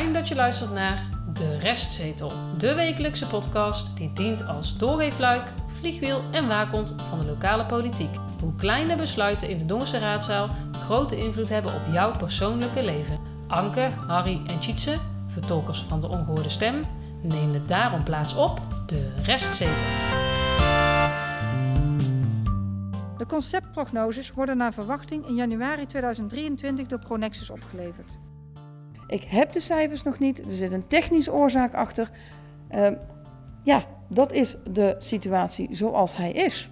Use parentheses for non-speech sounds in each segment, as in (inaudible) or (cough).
Fijn dat je luistert naar De Restzetel, de wekelijkse podcast die dient als doorweefluik, vliegwiel en waakhond van de lokale politiek. Hoe kleine besluiten in de Dongense raadzaal grote invloed hebben op jouw persoonlijke leven. Anke, Harry en Tjitse, vertolkers van de ongehoorde stem, nemen daarom plaats op De Restzetel. De conceptprognoses worden naar verwachting in januari 2023 door Pronexus opgeleverd. Ik heb de cijfers nog niet, er zit een technische oorzaak achter. Uh, ja, dat is de situatie zoals hij is.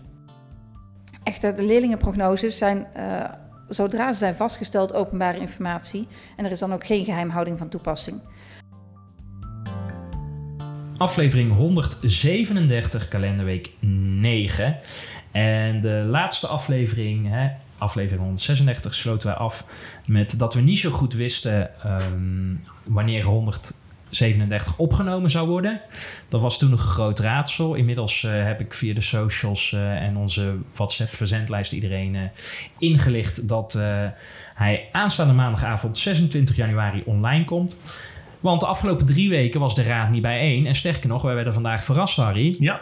Echter, de leerlingenprognoses zijn, uh, zodra ze zijn vastgesteld, openbare informatie. En er is dan ook geen geheimhouding van toepassing. Aflevering 137, kalenderweek 9. En de laatste aflevering, hè, aflevering 136, sloten wij af met dat we niet zo goed wisten um, wanneer 137 opgenomen zou worden. Dat was toen nog een groot raadsel. Inmiddels uh, heb ik via de socials uh, en onze WhatsApp-verzendlijst iedereen uh, ingelicht dat hij aanstaande maandagavond 26 januari online komt. Want de afgelopen drie weken was de raad niet bijeen. En sterker nog, wij werden vandaag verrast, Harry. Ja.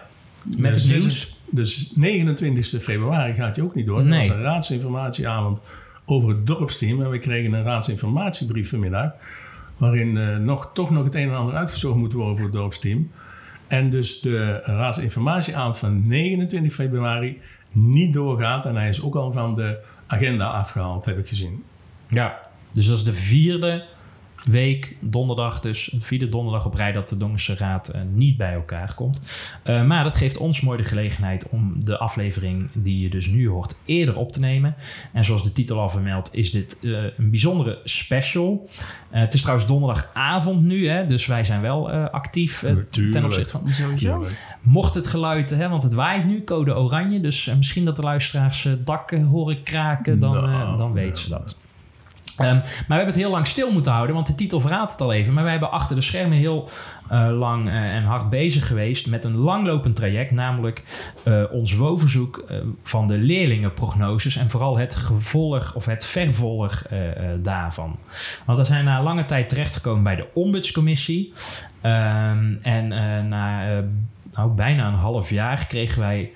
Met het nieuws. Dus 29 februari gaat hij ook niet door. Nee. Dat was een raadsinformatieavond over het dorpsteam. En we kregen een raadsinformatiebrief vanmiddag. Waarin uh, nog, toch nog het een en ander uitgezocht moet worden voor het dorpsteam. En dus de raadsinformatieavond van 29 februari niet doorgaat. En hij is ook al van de agenda afgehaald, heb ik gezien. Ja, dus dat is de vierde week, donderdag dus, een vierde donderdag op rij dat de Dongense Raad uh, niet bij elkaar komt. Uh, maar dat geeft ons mooi de gelegenheid om de aflevering die je dus nu hoort eerder op te nemen. En zoals de titel al vermeldt is dit uh, een bijzondere special. het is trouwens donderdagavond nu, hè, dus wij zijn wel actief ten opzichte van sowieso. Mocht het geluid, hè, want het waait nu, code oranje, dus misschien dat de luisteraars dakken horen kraken, dan, Nou, dan weten ze dat. Um, maar we hebben het heel lang stil moeten houden, want de titel verraadt het al even. Maar wij hebben achter de schermen heel uh, lang uh, en hard bezig geweest met een langlopend traject, namelijk uh, ons woonverzoek van de leerlingenprognoses en vooral het gevolg of het vervolg daarvan. Want we zijn na lange tijd terechtgekomen bij de ombudscommissie. Um, en na nou, bijna een half jaar kregen wij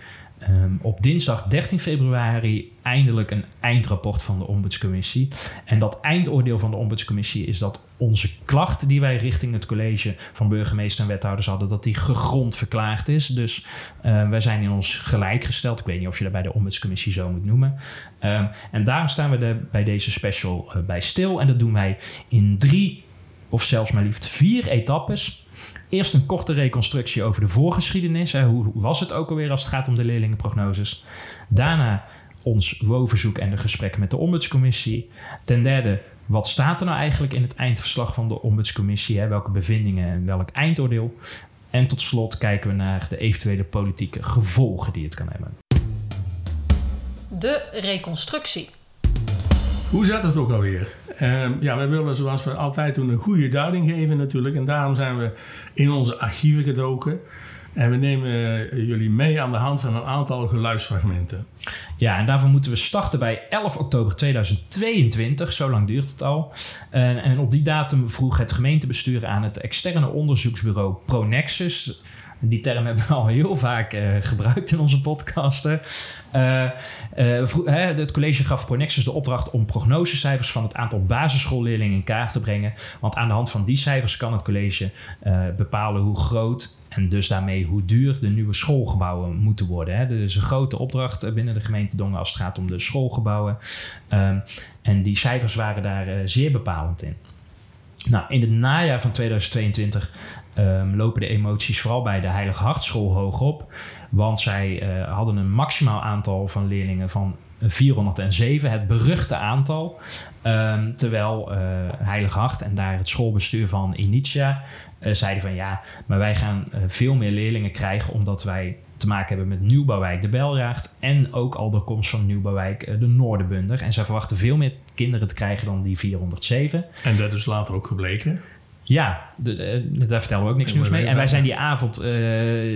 Um, op dinsdag 13 februari eindelijk een eindrapport van de ombudscommissie. En dat eindoordeel van de ombudscommissie is dat onze klacht die wij richting het college van burgemeester en wethouders hadden, dat die gegrond verklaard is. Dus uh, wij zijn in ons gelijk gesteld. Ik weet niet of je dat bij de ombudscommissie zo moet noemen. Um, en daarom staan we bij deze special uh, bij stil. En dat doen wij in drie of zelfs maar liefst vier etappes. Eerst een korte reconstructie over de voorgeschiedenis. Hoe was het ook alweer als het gaat om de leerlingenprognoses? Daarna ons WO-verzoek en de gesprekken met de ombudscommissie. Ten derde, wat staat er nou eigenlijk in het eindverslag van de ombudscommissie? Hè? Welke bevindingen en welk eindoordeel? En tot slot kijken we naar de eventuele politieke gevolgen die het kan hebben. De reconstructie. Hoe zat het ook alweer? Uh, ja, wij willen zoals we altijd doen een goede duiding geven natuurlijk. En daarom zijn we in onze archieven gedoken. En we nemen jullie mee aan de hand van een aantal geluidsfragmenten. Ja, en daarvoor moeten we starten bij 11 oktober 2022. Zo lang duurt het al. En, en op die datum vroeg het gemeentebestuur aan het externe onderzoeksbureau Pronexus die term hebben we al heel vaak uh, gebruikt in onze podcasten. Uh, uh, het college gaf Pronexus de opdracht om prognosecijfers van het aantal basisschoolleerlingen in kaart te brengen. Want aan de hand van die cijfers kan het college bepalen hoe groot en dus daarmee hoe duur de nieuwe schoolgebouwen moeten worden. Hè. Dus een grote opdracht binnen de gemeente Dongen als het gaat om de schoolgebouwen. Um, en die cijfers waren daar zeer bepalend in. Nou, in het najaar van 2022 um, lopen de emoties vooral bij de Heilige Hartschool hoog op. Want zij uh, hadden een maximaal aantal van leerlingen van 407, het beruchte aantal. Um, terwijl uh, Heilige Hart en daar het schoolbestuur van Initia uh, zeiden van ja, maar wij gaan veel meer leerlingen krijgen omdat wij te maken hebben met Nieuwbouwwijk de Beljaard en ook al de komst van Nieuwbouwwijk de Noorderbunder. En zij verwachten veel meer kinderen te krijgen dan die 407. En dat is later ook gebleken? Ja, de, eh, daar vertellen we ook niks nieuws mee. En wij zijn die avond eh,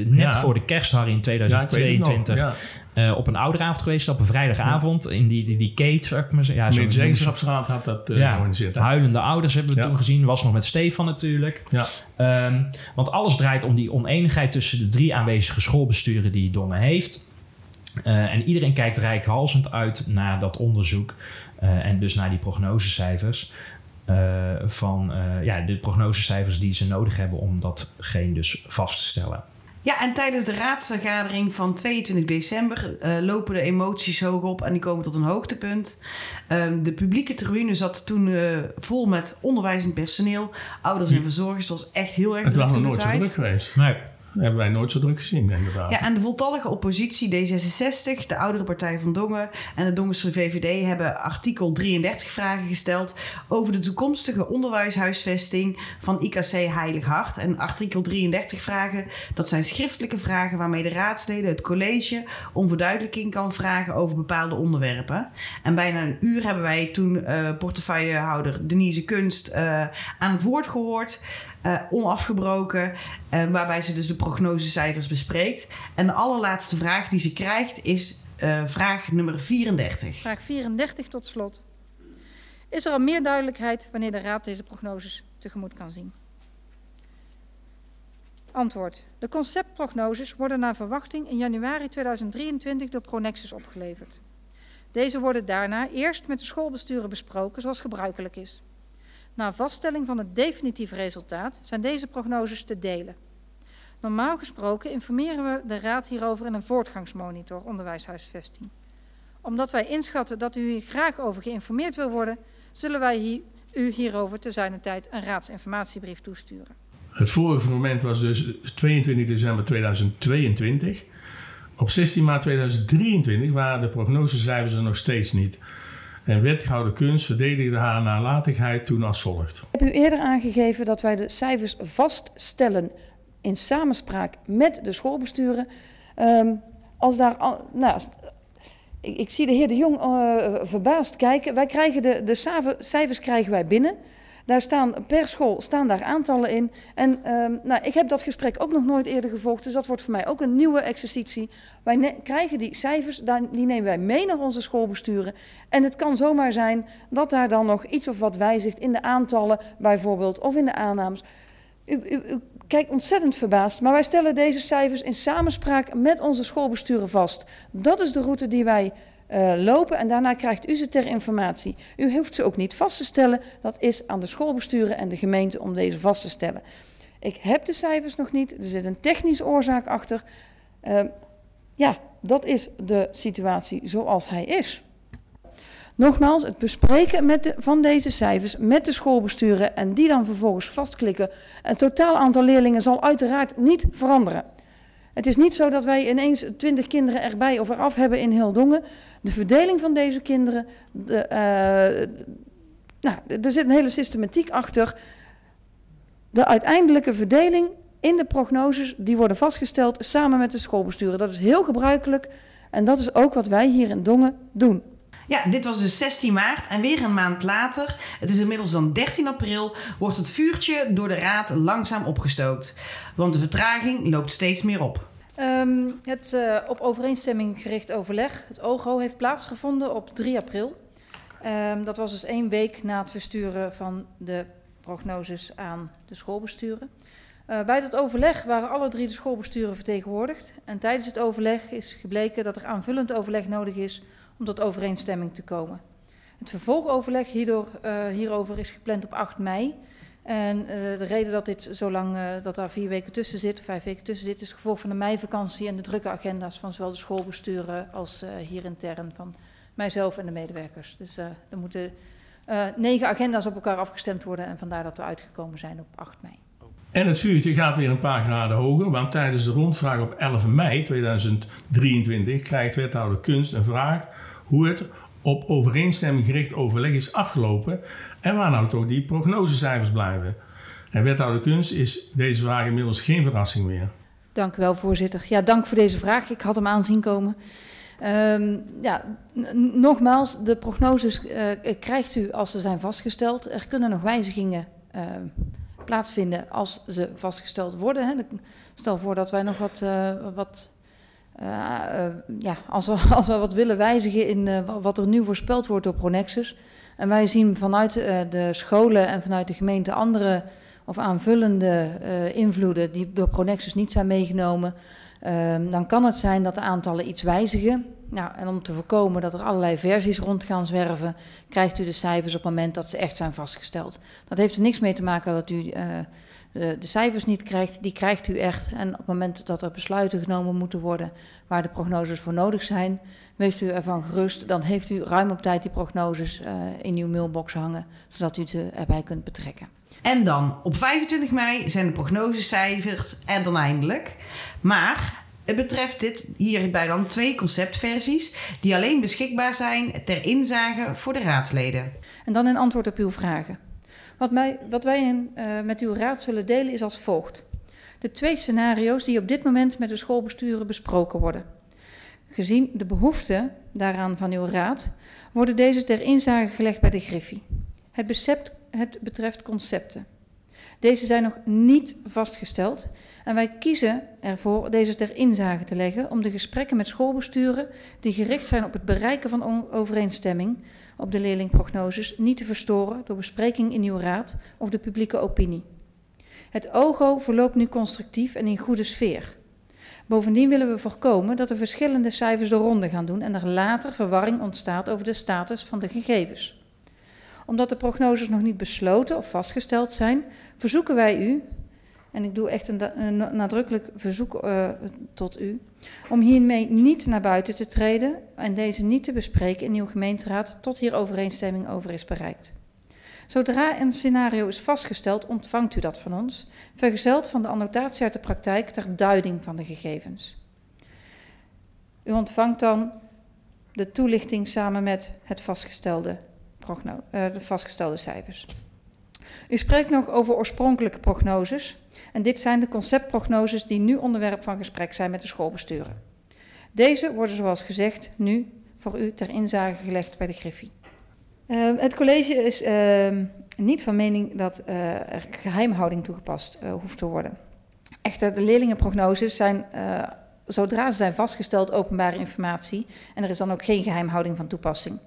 net Ja. voor de kerstharry in Ja, ik weet het 2022 nog. Ja. eh, op een ouderavond geweest. Op een vrijdagavond in die, die, die Kate, zou ik maar zeggen. Ja, De zo'n- had dat eh ja, huilende ouders hebben we Ja. toen gezien. Was nog met Stefan natuurlijk. Ja. Ehm, want alles draait om die oneenigheid tussen de drie aanwezige schoolbesturen die Dongen heeft. En iedereen kijkt rijkhalsend uit naar dat onderzoek. en dus naar die prognosecijfers. Eh, van eh, ja, de prognosecijfers die ze nodig hebben om datgene dus vast te stellen. Ja, en tijdens de raadsvergadering van 22 december eh, lopen de emoties hoog op en die komen tot een hoogtepunt. Ehm, de publieke tribune zat toen vol met onderwijzend personeel, ouders en verzorgers. Het was echt heel erg Het druk was nog nooit zo druk geweest. Nee. Hebben wij nooit zo druk gezien, inderdaad. Ja, en de voltallige oppositie, D66, de oudere partij van Dongen en de Dongense VVD hebben artikel 33 vragen gesteld over de toekomstige onderwijshuisvesting van IKC Heilig Hart. En artikel 33 vragen, dat zijn schriftelijke vragen waarmee de raadsleden het college om verduidelijking kan vragen over bepaalde onderwerpen. En bijna een uur hebben wij toen eh, portefeuillehouder Denise Kunst eh, aan het woord gehoord. Eh, onafgebroken, eh, waarbij ze dus de prognosecijfers bespreekt. En de allerlaatste vraag die ze krijgt is eh, vraag nummer 34. Vraag 34 tot slot. Is er al meer duidelijkheid wanneer de Raad deze prognoses tegemoet kan zien? Antwoord. De conceptprognoses worden naar verwachting in januari 2023 door Pronexus opgeleverd. Deze worden daarna eerst met de schoolbesturen besproken zoals gebruikelijk is. Na vaststelling van het definitieve resultaat zijn deze prognoses te delen. Normaal gesproken informeren we de Raad hierover in een voortgangsmonitor onderwijshuisvesting omdat wij inschatten dat u hier graag over geïnformeerd wil worden, zullen wij u hierover te zijner tijd een raadsinformatiebrief toesturen. Het vorige moment was dus 22 december 2022. Op 16 maart 2023 waren de prognosecijfers er nog steeds niet. En wethouder Kunst verdedigde haar nalatigheid toen als volgt. Ik heb u eerder aangegeven dat wij de cijfers vaststellen in samenspraak met de schoolbesturen. Ehm, als daar, al- nou, ik, ik zie de heer De Jong eh, verbaasd kijken. Wij krijgen de, de cijfers krijgen wij binnen. Daar staan per school staan daar aantallen in. En ehm, nou, ik heb dat gesprek ook nog nooit eerder gevolgd, dus dat wordt voor mij ook een nieuwe exercitie. Wij krijgen die cijfers, die nemen wij mee naar onze schoolbesturen. En het kan zomaar zijn dat daar dan nog iets of wat wijzigt in de aantallen, bijvoorbeeld, of in de aannames. U, u, u kijkt ontzettend verbaasd, maar wij stellen deze cijfers in samenspraak met onze schoolbesturen vast. Dat is de route die wij eh, lopen en daarna krijgt u ze ter informatie. U hoeft ze ook niet vast te stellen, dat is aan de schoolbesturen en de gemeente om deze vast te stellen. Ik heb de cijfers nog niet, er zit een technische oorzaak achter. Eh, ja, dat is de situatie zoals hij is. Nogmaals, het bespreken met van deze cijfers met de schoolbesturen en die dan vervolgens vastklikken. Het totaal aantal leerlingen zal uiteraard niet veranderen. Het is niet zo dat wij ineens 20 kinderen erbij of eraf hebben in heel Dongen. De verdeling van deze kinderen, de, eh, nou, er zit een hele systematiek achter. De uiteindelijke verdeling in de prognoses, die worden vastgesteld samen met de schoolbesturen. Dat is heel gebruikelijk en dat is ook wat wij hier in Dongen doen. Ja, dit was dus 16 maart en weer een maand later, het is inmiddels dan 13 april, wordt het vuurtje door de raad langzaam opgestookt. Want de vertraging loopt steeds meer op. Ehm, het eh, op overeenstemming gericht overleg, het OGO, heeft plaatsgevonden op 3 april. Ehm, dat was dus één week na het versturen van de prognoses aan de schoolbesturen. Eh, bij dat overleg waren alle drie de schoolbesturen vertegenwoordigd. En tijdens het overleg is gebleken dat er aanvullend overleg nodig is om tot overeenstemming te komen. Het vervolgoverleg hierdoor, eh, hierover is gepland op 8 mei. En eh, de reden dat dit zo lang, eh, dat daar vier weken tussen zit, vijf weken tussen zit, is het gevolg van de meivakantie en de drukke agenda's van zowel de schoolbesturen als eh, hier intern van mijzelf en de medewerkers. Dus er moeten negen agenda's op elkaar afgestemd worden en vandaar dat we uitgekomen zijn op 8 mei. En het vuurtje gaat weer een paar graden hoger, want tijdens de rondvraag op 11 mei 2023 krijgt wethouder Kunst een vraag hoe het op overeenstemming gericht overleg is afgelopen en waar nou toch die prognosecijfers blijven. En wethouder Kunst is deze vraag inmiddels geen verrassing meer. Dank u wel, voorzitter. Ja, dank voor deze vraag. Ik had hem aanzien komen. Ehm, ja, nogmaals, de prognoses eh, krijgt u als ze zijn vastgesteld. Er kunnen nog wijzigingen eh, plaatsvinden als ze vastgesteld worden. Hè. Stel voor dat wij nog wat, uh, wat ja, als we, (laughs) als we wat willen wijzigen in wat er nu voorspeld wordt door Pronexus. En wij zien vanuit de scholen en vanuit de gemeente andere of aanvullende invloeden die door Pronexus niet zijn meegenomen. Ehm, dan kan het zijn dat de aantallen iets wijzigen. Nou, en om te voorkomen dat er allerlei versies rond gaan zwerven, krijgt u de cijfers op het moment dat ze echt zijn vastgesteld. Dat heeft er niks mee te maken dat u de, de, cijfers niet krijgt, die krijgt u echt. En op het moment dat er besluiten genomen moeten worden waar de prognoses voor nodig zijn, wees u ervan gerust. Dan heeft u ruim op tijd die prognoses uh, in uw mailbox hangen, zodat u ze erbij kunt betrekken. En dan op 25 mei zijn de prognosecijfers en dan eindelijk. Maar het betreft dit hierbij dan twee conceptversies die alleen beschikbaar zijn ter inzage voor de raadsleden. En dan in antwoord op uw vragen. Wat, mij, wat wij in, uh, met uw raad zullen delen is als volgt. De twee scenario's die op dit moment met de schoolbesturen besproken worden. Gezien de behoeften daaraan van uw raad, worden deze ter inzage gelegd bij de Griffie. Het, het betreft concepten. Deze zijn nog niet vastgesteld en wij kiezen ervoor deze ter inzage te leggen om de gesprekken met schoolbesturen die gericht zijn op het bereiken van overeenstemming op de leerlingprognoses niet te verstoren door bespreking in uw raad of de publieke opinie. Het OGO verloopt nu constructief en in goede sfeer. Bovendien willen we voorkomen dat er verschillende cijfers de ronde gaan doen en er later verwarring ontstaat over de status van de gegevens. Omdat de prognoses nog niet besloten of vastgesteld zijn, verzoeken wij u, en ik doe echt een, nadrukkelijk verzoek uh, tot u, om hiermee niet naar buiten te treden en deze niet te bespreken in uw gemeenteraad tot hier overeenstemming over is bereikt. Zodra een scenario is vastgesteld, ontvangt u dat van ons, vergezeld van de annotatie uit de praktijk ter duiding van de gegevens. U ontvangt dan de toelichting samen met het vastgestelde, uh, de vastgestelde cijfers. U spreekt nog over oorspronkelijke prognoses. En dit zijn de conceptprognoses die nu onderwerp van gesprek zijn met de schoolbesturen. Deze worden, zoals gezegd, nu voor u ter inzage gelegd bij de Griffie. Uh, het college is uh, niet van mening dat uh, er geheimhouding toegepast eh, hoeft te worden. Echter, de leerlingenprognoses zijn, zodra ze zijn vastgesteld, openbare informatie. En er is dan ook geen geheimhouding van toepassing.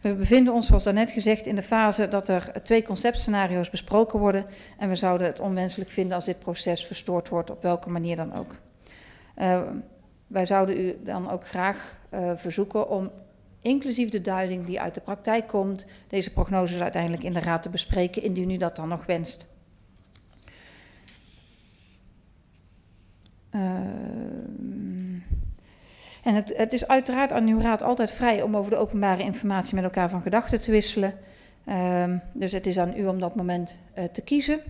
We bevinden ons, zoals daarnet gezegd, in de fase dat er twee conceptscenario's besproken worden. En we zouden het onwenselijk vinden als dit proces verstoord wordt, op welke manier dan ook. Uh, wij zouden u dan ook graag uh, verzoeken om, inclusief de duiding die uit de praktijk komt, deze prognoses uiteindelijk in de raad te bespreken, indien u dat dan nog wenst. Uh, en het, het, is uiteraard aan uw raad altijd vrij om over de openbare informatie met elkaar van gedachten te wisselen. Um, dus het is aan u om dat moment uh, te kiezen.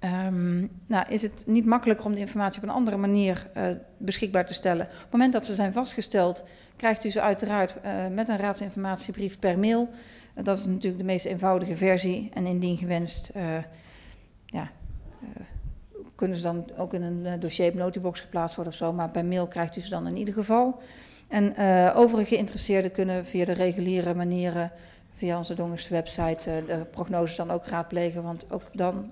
Um, nou, is het niet makkelijker om de informatie op een andere manier uh, beschikbaar te stellen? Op het moment dat ze zijn vastgesteld, krijgt u ze uiteraard uh, met een raadsinformatiebrief per mail. dat is natuurlijk de meest eenvoudige versie. En indien gewenst, ja, kunnen ze dan ook in een eh, dossier op notiebox geplaatst worden of zo. Maar per mail krijgt u ze dan in ieder geval. En uh, overige geïnteresseerden kunnen via de reguliere manieren, via onze Dongerse website, uh, de prognoses dan ook raadplegen. Want ook dan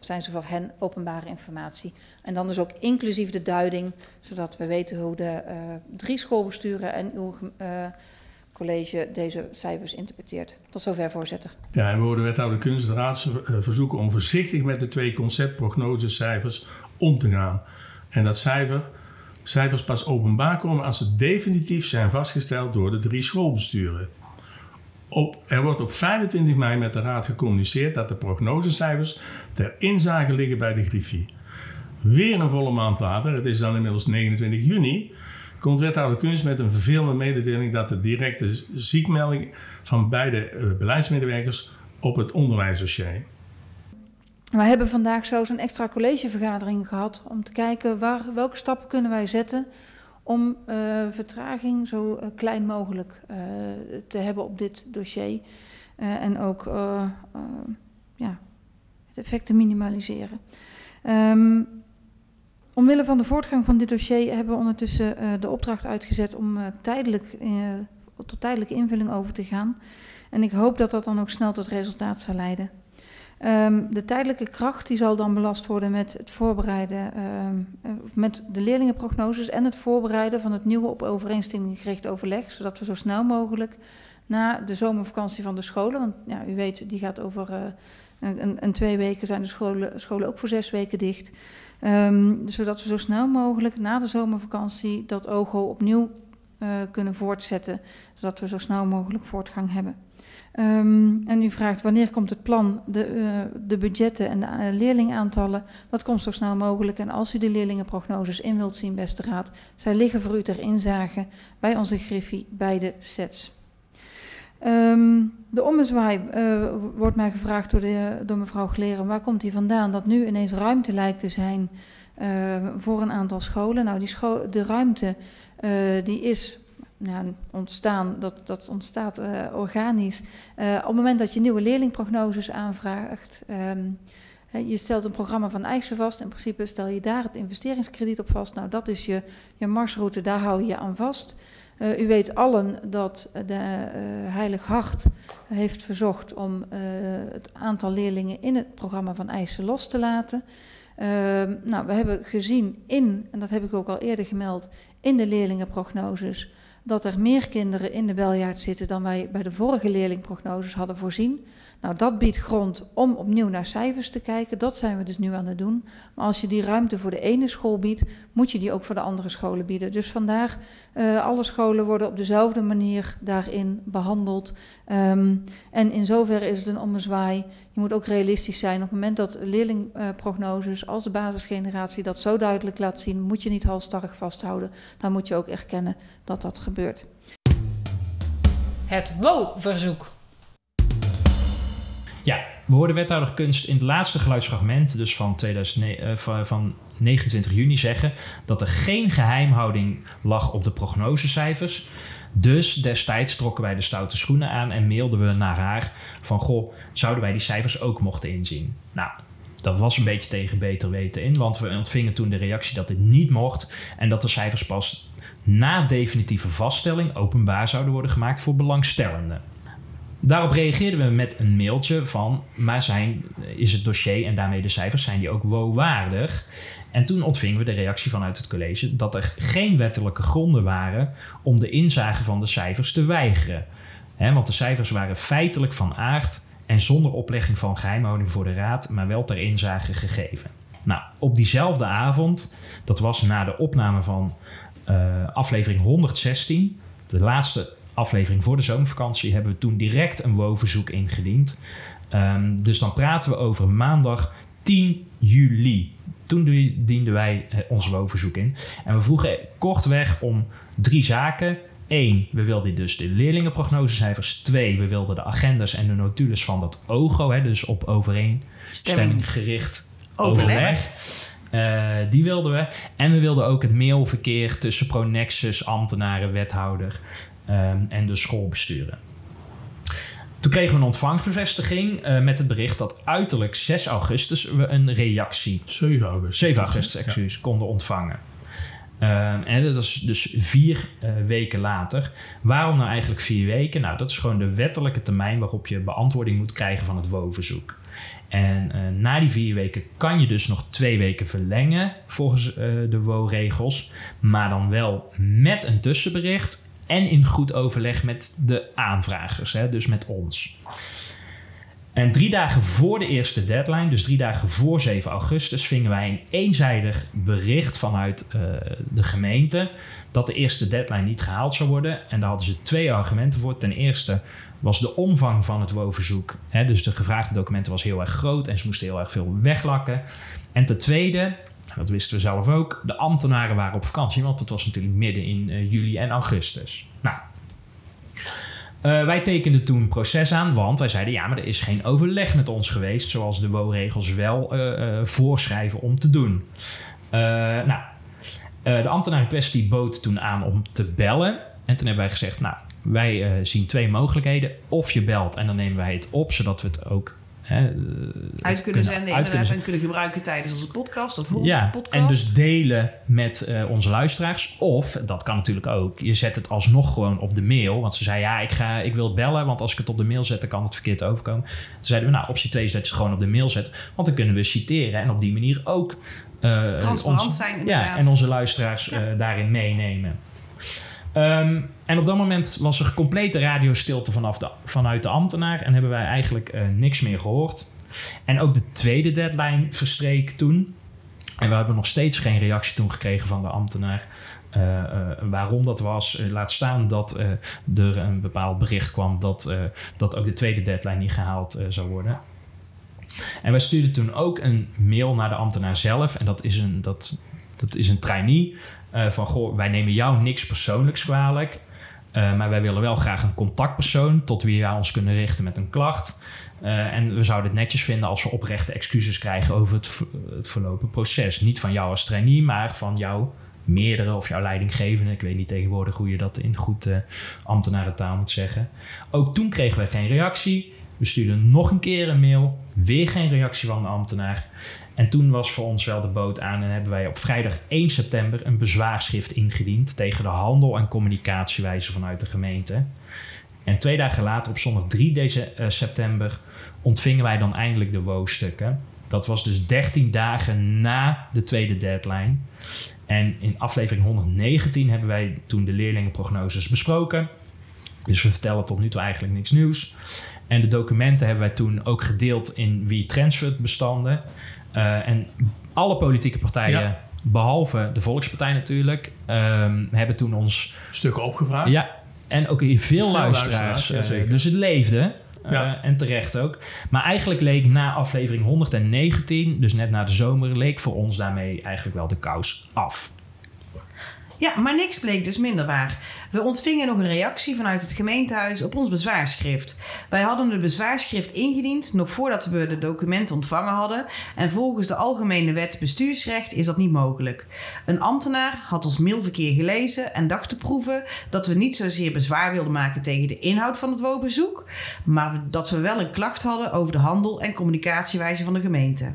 zijn ze voor hen openbare informatie. En dan dus ook inclusief de duiding, zodat we weten hoe de drie schoolbesturen en uw college deze cijfers interpreteert. Tot zover, voorzitter. Ja, en we worden wethouder kunstraad verzoeken om voorzichtig met de twee conceptprognosecijfers om te gaan. En dat cijfer, cijfers pas openbaar komen als ze definitief zijn vastgesteld door de drie schoolbesturen. Op, er wordt op 25 mei met de raad gecommuniceerd dat de prognosecijfers ter inzage liggen bij de Griffie. Weer een volle maand later, het is dan inmiddels 29 juni, komt wethouder Kunst met een vervelende mededeling dat de directe ziekmelding van beide uh, beleidsmedewerkers op het onderwijsdossier. We hebben vandaag zo een extra collegevergadering gehad om te kijken waar, welke stappen kunnen wij zetten om uh, vertraging zo uh, klein mogelijk te hebben op dit dossier. en ook ja, het effect te minimaliseren. Um, Omwille van de voortgang van dit dossier hebben we ondertussen uh, de opdracht uitgezet om uh, tijdelijk, uh, tot tijdelijke invulling over te gaan. En ik hoop dat dat dan ook snel tot resultaat zal leiden. Ehm, de tijdelijke kracht die zal dan belast worden met het voorbereiden, ehm, eh, met de leerlingenprognoses en het voorbereiden van het nieuwe op overeenstemming gericht overleg, zodat we zo snel mogelijk na de zomervakantie van de scholen, want ja, u weet, die gaat over uh, een, een, twee weken zijn de scholen, scholen ook voor zes weken dicht. Um, zodat we zo snel mogelijk na de zomervakantie dat OGO opnieuw uh, kunnen voortzetten, zodat we zo snel mogelijk voortgang hebben. Um, en u vraagt wanneer komt het plan, de, uh, de budgetten en de uh, leerlingaantallen. Dat komt zo snel mogelijk. En als u de leerlingenprognoses in wilt zien, beste raad, zij liggen voor u ter inzage bij onze Griffie bij de sets. Um, de ommezwaai uh, wordt mij gevraagd door, de, door mevrouw Gleren. Waar komt die vandaan? Dat nu ineens ruimte lijkt te zijn voor een aantal scholen. Nou, die de ruimte die is nou, ontstaan, dat, dat ontstaat organisch. Op het moment dat je nieuwe leerlingprognoses aanvraagt, um, je stelt een programma van eisen vast. In principe stel je daar het investeringskrediet op vast. Nou, dat is je, je marsroute, daar hou je je aan vast. Uh, u weet allen dat de Heilig Hart heeft verzocht om het aantal leerlingen in het programma van eisen los te laten. Ehm, nou, we hebben gezien in, en dat heb ik ook al eerder gemeld, in de leerlingenprognoses dat er meer kinderen in de beljaard zitten dan wij bij de vorige leerlingprognoses hadden voorzien. Nou, dat biedt grond om opnieuw naar cijfers te kijken. Dat zijn we dus nu aan het doen. Maar als je die ruimte voor de ene school biedt, moet je die ook voor de andere scholen bieden. Dus vandaar, uh, alle scholen worden op dezelfde manier daarin behandeld. Um, en in zoverre is het een ommezwaai. Je moet ook realistisch zijn. Op het moment dat leerlingprognoses als de basisgeneratie dat zo duidelijk laat zien, moet je niet halstarrig vasthouden. Dan moet je ook erkennen dat dat gebeurt. Het WO-verzoek. Ja, we hoorden wethouder Kunst in het laatste geluidsfragment, dus van, 2009, uh, van 29 juni, zeggen dat er geen geheimhouding lag op de prognosecijfers. Dus destijds trokken wij de stoute schoenen aan en mailden we naar haar van goh, zouden wij die cijfers ook mochten inzien? Nou, dat was een beetje tegen beter weten in, want we ontvingen toen de reactie dat dit niet mocht en dat de cijfers pas na definitieve vaststelling openbaar zouden worden gemaakt voor belangstellenden. Daarop reageerden we met een mailtje van, maar zijn, is het dossier en daarmee de cijfers, zijn die ook WO-waardig? En toen ontvingen we de reactie vanuit het college dat er geen wettelijke gronden waren om de inzage van de cijfers te weigeren. Want de cijfers waren feitelijk van aard en zonder oplegging van geheimhouding voor de raad, maar wel ter inzage gegeven. Nou, op diezelfde avond, dat was na de opname van uh, aflevering 116, de laatste aflevering voor de zomervakantie, hebben we toen direct een WO-verzoek ingediend. Um, dus dan praten we over maandag 10 juli. Toen dienden wij ons WO-verzoek in. En we vroegen kortweg om drie zaken. Eén, we wilden dus de leerlingenprognosecijfers. Twee, we wilden de agendas en de notules van dat OGO, hè, dus op overeenstemming gericht overleg. overleg. Uh, die wilden we. En we wilden ook het mailverkeer tussen Pronexus, ambtenaren, wethouder um, en de schoolbesturen. Toen kregen we een ontvangstbevestiging uh, met het bericht dat uiterlijk 6 augustus we een reactie. 7 augustus. 7 augustus, excuus, ja. konden ontvangen. Um, en dat is dus vier uh, weken later. Waarom nou eigenlijk vier weken? Nou, dat is gewoon de wettelijke termijn waarop je beantwoording moet krijgen van het WO-verzoek. En uh, na die vier weken kan je dus nog twee weken verlengen volgens de WO-regels. Maar dan wel met een tussenbericht en in goed overleg met de aanvragers, hè, dus met ons. En drie dagen voor de eerste deadline, dus drie dagen voor 7 augustus, vingen wij een eenzijdig bericht vanuit uh, de gemeente dat de eerste deadline niet gehaald zou worden. En daar hadden ze twee argumenten voor. Ten eerste was de omvang van het WO-verzoek, dus de gevraagde documenten was heel erg groot en ze moesten heel erg veel weglakken. En ten tweede, dat wisten we zelf ook, de ambtenaren waren op vakantie, want het was natuurlijk midden in uh, juli en augustus. Nou, uh, wij tekenden toen een proces aan, want wij zeiden ja, maar er is geen overleg met ons geweest, zoals de WO-regels wel uh, voorschrijven om te doen. nou, de ambtenaar in kwestie bood toen aan om te bellen. En toen hebben wij gezegd, nou, wij zien twee mogelijkheden. Of je belt en dan nemen wij het op, zodat we het ook hè, eh, Uit kunnen zenden uit inderdaad en kunnen gebruiken tijdens onze podcast of voor onze ja, podcast. en dus delen met eh, onze luisteraars. Of, dat kan natuurlijk ook, je zet het alsnog gewoon op de mail. Want ze zei, ja, ik, ga, ik wil bellen, want als ik het op de mail zet, dan kan het verkeerd overkomen. Toen zeiden we, nou, optie 2 is dat je het gewoon op de mail zet. Want dan kunnen we citeren en op die manier ook... eh, Transparant ons- zijn, Ja, inderdaad. en onze luisteraars daarin meenemen. Ehm, en op dat moment was er complete radiostilte vanaf de, vanuit de ambtenaar en hebben wij eigenlijk eh, niks meer gehoord. En ook de tweede deadline verstreek toen. En we hebben nog steeds geen reactie toen gekregen van de ambtenaar. eh, eh, waarom dat was, laat staan dat er een bepaald bericht kwam dat, dat ook de tweede deadline niet gehaald eh, zou worden. En wij stuurden toen ook een mail naar de ambtenaar zelf. En dat is een, dat, dat is een trainee. Eh, van goh, wij nemen jou niks persoonlijks kwalijk. eh, maar wij willen wel graag een contactpersoon tot wie wij ons kunnen richten met een klacht. Eh, en we zouden het netjes vinden als we oprechte excuses krijgen over het, het verlopen proces. Niet van jou als trainee, maar van jouw meerdere of jouw leidinggevende. Ik weet niet tegenwoordig hoe je dat in goed eh ambtenarentaal moet zeggen. Ook toen kregen we geen reactie. We stuurden nog een keer een mail. Weer geen reactie van de ambtenaar. En toen was voor ons wel de boot aan en hebben wij op vrijdag 1 september een bezwaarschrift ingediend tegen de handel en communicatiewijze vanuit de gemeente. En twee dagen later, op zondag 3 deze, eh, september, ontvingen wij dan eindelijk de WO-stukken. Dat was dus 13 dagen na de tweede deadline. En in aflevering 119 hebben wij toen de leerlingenprognoses besproken. Dus we vertellen tot nu toe eigenlijk niks nieuws. En de documenten hebben wij toen ook gedeeld in WeTransfer bestanden. Eh, en alle politieke partijen, Ja. behalve de Volkspartij natuurlijk, ehm, hebben toen ons Stukken opgevraagd. ja, en ook hier veel, Veel luisteraars. luisteraars, ja, eh, dus het leefde. eh, en terecht ook. Maar eigenlijk leek na aflevering 119, dus net na de zomer, leek voor ons daarmee eigenlijk wel de kous af. Ja, maar niks bleek dus minder waar. We ontvingen nog een reactie vanuit het gemeentehuis op ons bezwaarschrift. Wij hadden de bezwaarschrift ingediend nog voordat we de documenten ontvangen hadden. En volgens de Algemene Wet Bestuursrecht is dat niet mogelijk. Een ambtenaar had ons mailverkeer gelezen en dacht te proeven dat we niet zozeer bezwaar wilden maken tegen de inhoud van het woonbezoek, maar dat we wel een klacht hadden over de handel en communicatiewijze van de gemeente.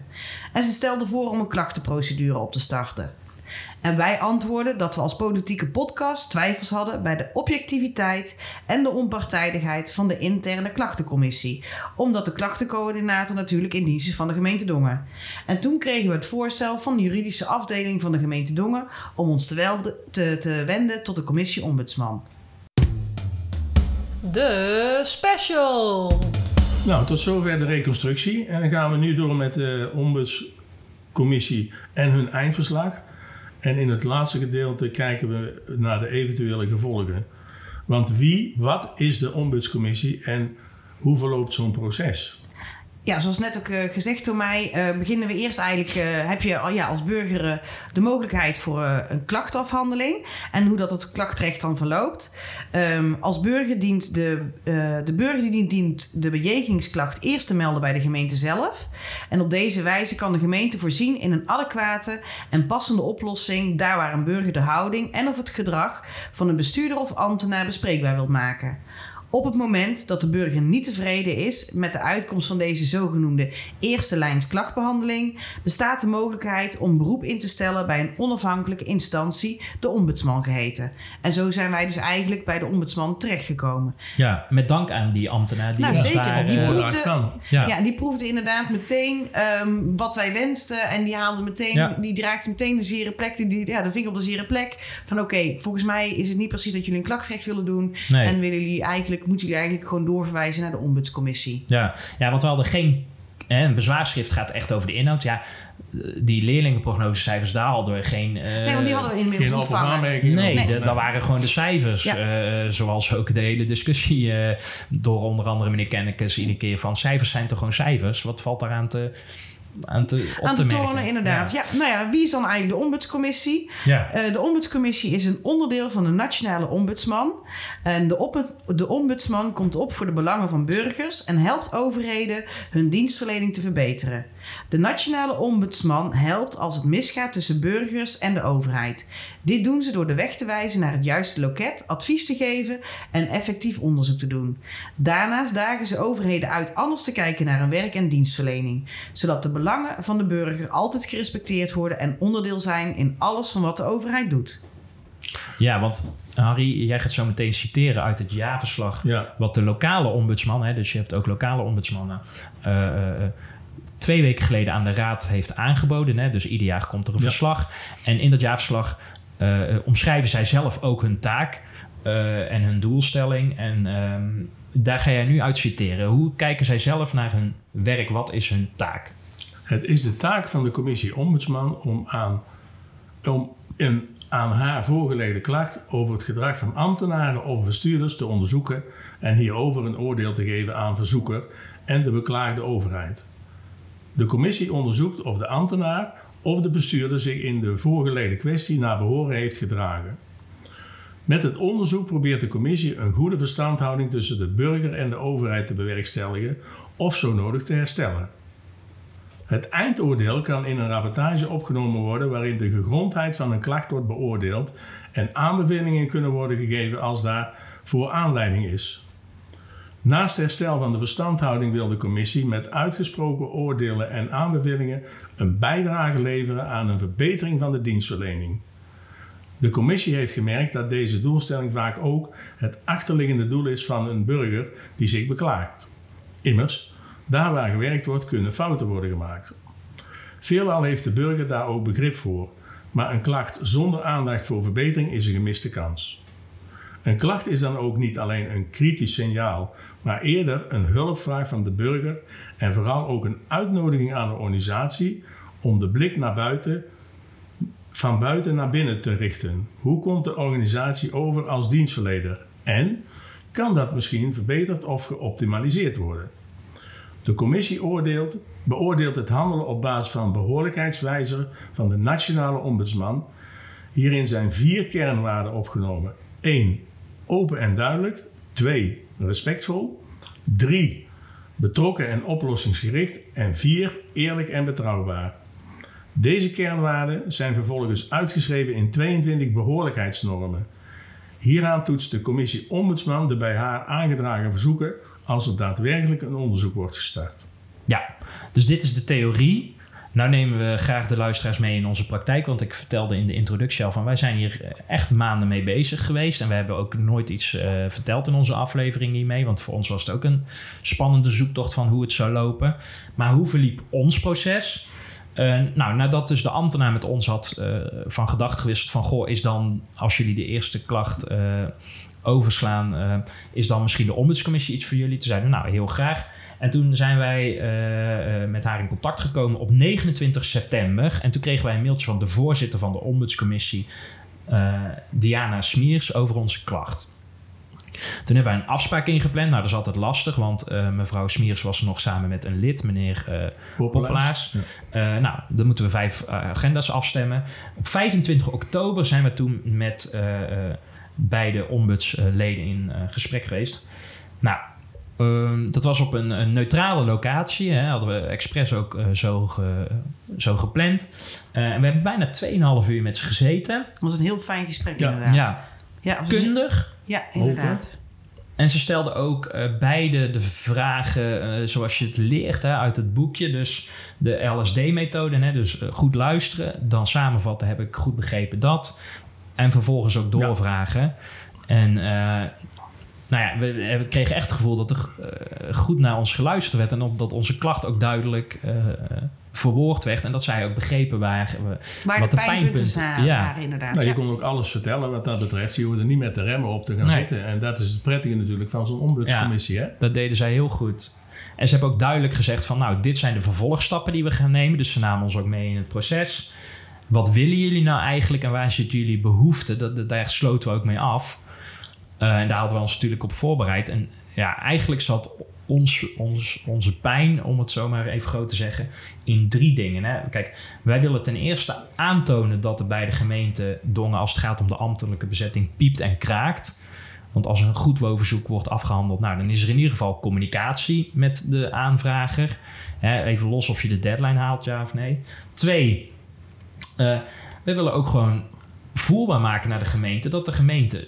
En ze stelde voor om een klachtenprocedure op te starten. En wij antwoorden dat we als politieke podcast twijfels hadden bij de objectiviteit en de onpartijdigheid van de interne klachtencommissie, omdat de klachtencoördinator natuurlijk in dienst is van de gemeente Dongen. En toen kregen we het voorstel van de juridische afdeling van de gemeente Dongen om ons te, welde- te, te wenden tot de commissie ombudsman. De special. Nou, tot zover de reconstructie. En dan gaan we nu door met de ombudscommissie en hun eindverslag. En in het laatste gedeelte kijken we naar de eventuele gevolgen. Want wie, wat is de ombudscommissie en hoe verloopt zo'n proces? Ja, zoals net ook eh, gezegd door mij, eh, beginnen we eerst eigenlijk, eh, heb je al- ja, als burger de mogelijkheid voor een klachtafhandeling en hoe dat het klachtrecht dan verloopt. Ehm, als burger dient de, de burger die dient, de bejegeningsklacht eerst te melden bij de gemeente zelf. En op deze wijze kan de gemeente voorzien in een adequate en passende oplossing daar waar een burger de houding en of het gedrag van een bestuurder of ambtenaar bespreekbaar wil maken. Op het moment dat de burger niet tevreden is met de uitkomst van deze zogenoemde eerste lijns klachtbehandeling, bestaat de mogelijkheid om beroep in te stellen bij een onafhankelijke instantie, de ombudsman geheten. En zo zijn wij dus eigenlijk bij de ombudsman terechtgekomen. Ja, met dank aan die ambtenaar die Nou, ons zeker, daar... want die eh, proefde- ja. Ja, die proefde inderdaad meteen ehm, wat wij wensten. En die haalde meteen, Ja. die raakte meteen de zere plek, die, die, ja, de vinger op de zere plek. Van oké, volgens mij is het niet precies dat jullie een klachtrecht willen doen. Nee. En willen jullie eigenlijk, moeten jullie eigenlijk gewoon doorverwijzen naar de ombudscommissie. Ja, ja, want we hadden geen. Hè, een bezwaarschrift gaat echt over de inhoud. Ja, eh, die leerlingenprognosecijfers, daar hadden we geen. eh, nee, want die hadden we inmiddels ontvangen. Nee, de- dat waren gewoon de cijfers. Ja. Eh, zoals ook de hele discussie eh, door onder andere meneer Kennekes iedere keer van cijfers zijn toch gewoon cijfers. Wat valt daaraan te, aan te, op Aan te te merken? tonen, inderdaad. Ja. nou ja, wie is dan eigenlijk de ombudscommissie? Ja. Eh, de ombudscommissie is een onderdeel van de nationale ombudsman. En de, op de ombudsman komt op voor de belangen van burgers en helpt overheden hun dienstverlening te verbeteren. De nationale ombudsman helpt als het misgaat tussen burgers en de overheid. Dit doen ze door de weg te wijzen naar het juiste loket, advies te geven en effectief onderzoek te doen. Daarnaast dagen ze overheden uit anders te kijken naar hun werk en dienstverlening, zodat de belangen van de burger altijd gerespecteerd worden en onderdeel zijn in alles van wat de overheid doet. Ja, want Harry, jij gaat zo meteen citeren uit het jaarverslag. Ja. Wat de lokale ombudsman, hè, dus je hebt ook lokale ombudsmannen, eh, eh, eh, twee weken geleden aan de raad heeft aangeboden. Hè, dus ieder jaar komt er een Ja. verslag. En in dat jaarverslag eh, omschrijven zij zelf ook hun taak eh, en hun doelstelling. En ehm, daar ga jij nu uit citeren. Hoe kijken zij zelf naar hun werk? Wat is hun taak? Het is de taak van de commissie Ombudsman om aan, om een aan haar voorgelegde klacht over het gedrag van ambtenaren of bestuurders te onderzoeken en hierover een oordeel te geven aan verzoeker en de beklaagde overheid. De commissie onderzoekt of de ambtenaar of de bestuurder zich in de voorgelegde kwestie naar behoren heeft gedragen. Met het onderzoek probeert de commissie een goede verstandhouding tussen de burger en de overheid te bewerkstelligen of zo nodig te herstellen. Het eindoordeel kan in een rapportage opgenomen worden waarin de gegrondheid van een klacht wordt beoordeeld en aanbevelingen kunnen worden gegeven als daarvoor aanleiding is. Naast herstel van de verstandhouding wil de commissie met uitgesproken oordelen en aanbevelingen een bijdrage leveren aan een verbetering van de dienstverlening. De commissie heeft gemerkt dat deze doelstelling vaak ook het achterliggende doel is van een burger die zich beklaagt. Immers, daar waar gewerkt wordt, kunnen fouten worden gemaakt. Veelal heeft de burger daar ook begrip voor, maar een klacht zonder aandacht voor verbetering is een gemiste kans. Een klacht is dan ook niet alleen een kritisch signaal, maar eerder een hulpvraag van de burger en vooral ook een uitnodiging aan de organisatie om de blik naar buiten, van buiten naar binnen te richten. Hoe komt de organisatie over als dienstverlener? En kan dat misschien verbeterd of geoptimaliseerd worden? De commissie oordeelt, beoordeelt het handelen op basis van behoorlijkheidswijzer van de nationale ombudsman. Hierin zijn vier kernwaarden opgenomen. 1. Open en duidelijk. 2. Respectvol. 3. Betrokken en oplossingsgericht. En 4. Eerlijk en betrouwbaar. Deze kernwaarden zijn vervolgens uitgeschreven in 22 behoorlijkheidsnormen. Hieraan toetst de commissie Ombudsman de bij haar aangedragen verzoeken als er daadwerkelijk een onderzoek wordt gestart. Ja, dus dit is de theorie. Nou nemen we graag de luisteraars mee in onze praktijk. Want ik vertelde in de introductie al van wij zijn hier echt maanden mee bezig geweest. En we hebben ook nooit iets eh, verteld in onze aflevering hiermee. Want voor ons was het ook een spannende zoektocht van hoe het zou lopen. Maar hoe verliep ons proces? Eh, nou, nadat dus de ambtenaar met ons had eh, van gedachten gewisseld van... goh, is dan, als jullie de eerste klacht overslaan... is dan misschien de ombudscommissie iets voor jullie? Toen zeiden nou, heel graag. En toen zijn wij eh, eh, met haar in contact gekomen op 29 september. En toen kregen wij een mailtje van de voorzitter van de ombudscommissie... eh, Diana Smiers over onze klacht. Toen hebben wij een afspraak ingepland. Nou, dat is altijd lastig, want mevrouw Smiers was nog samen met een lid, meneer eh Poppelaars. Ja. Nou, dan moeten we vijf agenda's afstemmen. Op 25 oktober zijn we toen met beide ombudsleden in gesprek geweest. Nou, ehm, dat was op een, een neutrale locatie. Hè, hadden we expres ook eh, zo, ge- zo gepland. Eh, en we hebben bijna 2,5 uur met ze gezeten. Dat was een heel fijn gesprek Ja, inderdaad. Ja, ja, een- kundig. ja inderdaad. En ze stelde ook eh, beide de vragen eh, zoals je het leert hè, uit het boekje. Dus de LSD-methode. hè, Dus goed luisteren, dan samenvatten heb ik goed begrepen dat. En vervolgens ook doorvragen. En eh, nou ja, we, we kregen echt het gevoel dat er eh, goed naar ons geluisterd werd. En op- dat onze klacht ook duidelijk eh, verwoord werd. En dat zij ook begrepen waar we... Waar Wat de de pijnpunten pijnpunten- zijn, ja. waren inderdaad. Nou, je ja. kon ook alles vertellen wat dat betreft. Je hoefde niet met de remmen op te gaan Nee. zitten. En dat is het prettige natuurlijk van zo'n ombudscommissie. Hè? Dat deden zij heel goed. En ze hebben ook duidelijk gezegd van... nou, dit zijn de vervolgstappen die we gaan nemen. Dus ze namen ons ook mee in het proces. Wat willen jullie nou eigenlijk en waar zit jullie behoefte? Dat, dat- daar sloten we ook mee af. Eh, en daar hadden we ons natuurlijk op voorbereid. En ja, eigenlijk zat ons, ons, onze pijn, om het zo maar even groot te zeggen... in drie dingen. Hè? Kijk, wij willen ten eerste aantonen dat er bij de gemeente Dongen... als het gaat om de ambtelijke bezetting piept en kraakt... Want als een goed WO-verzoek wordt afgehandeld, nou, dan is er in ieder geval communicatie met de aanvrager. Hè, even los of je de deadline haalt, ja of nee. Twee, uh, we willen ook gewoon voelbaar maken naar de gemeente dat de gemeente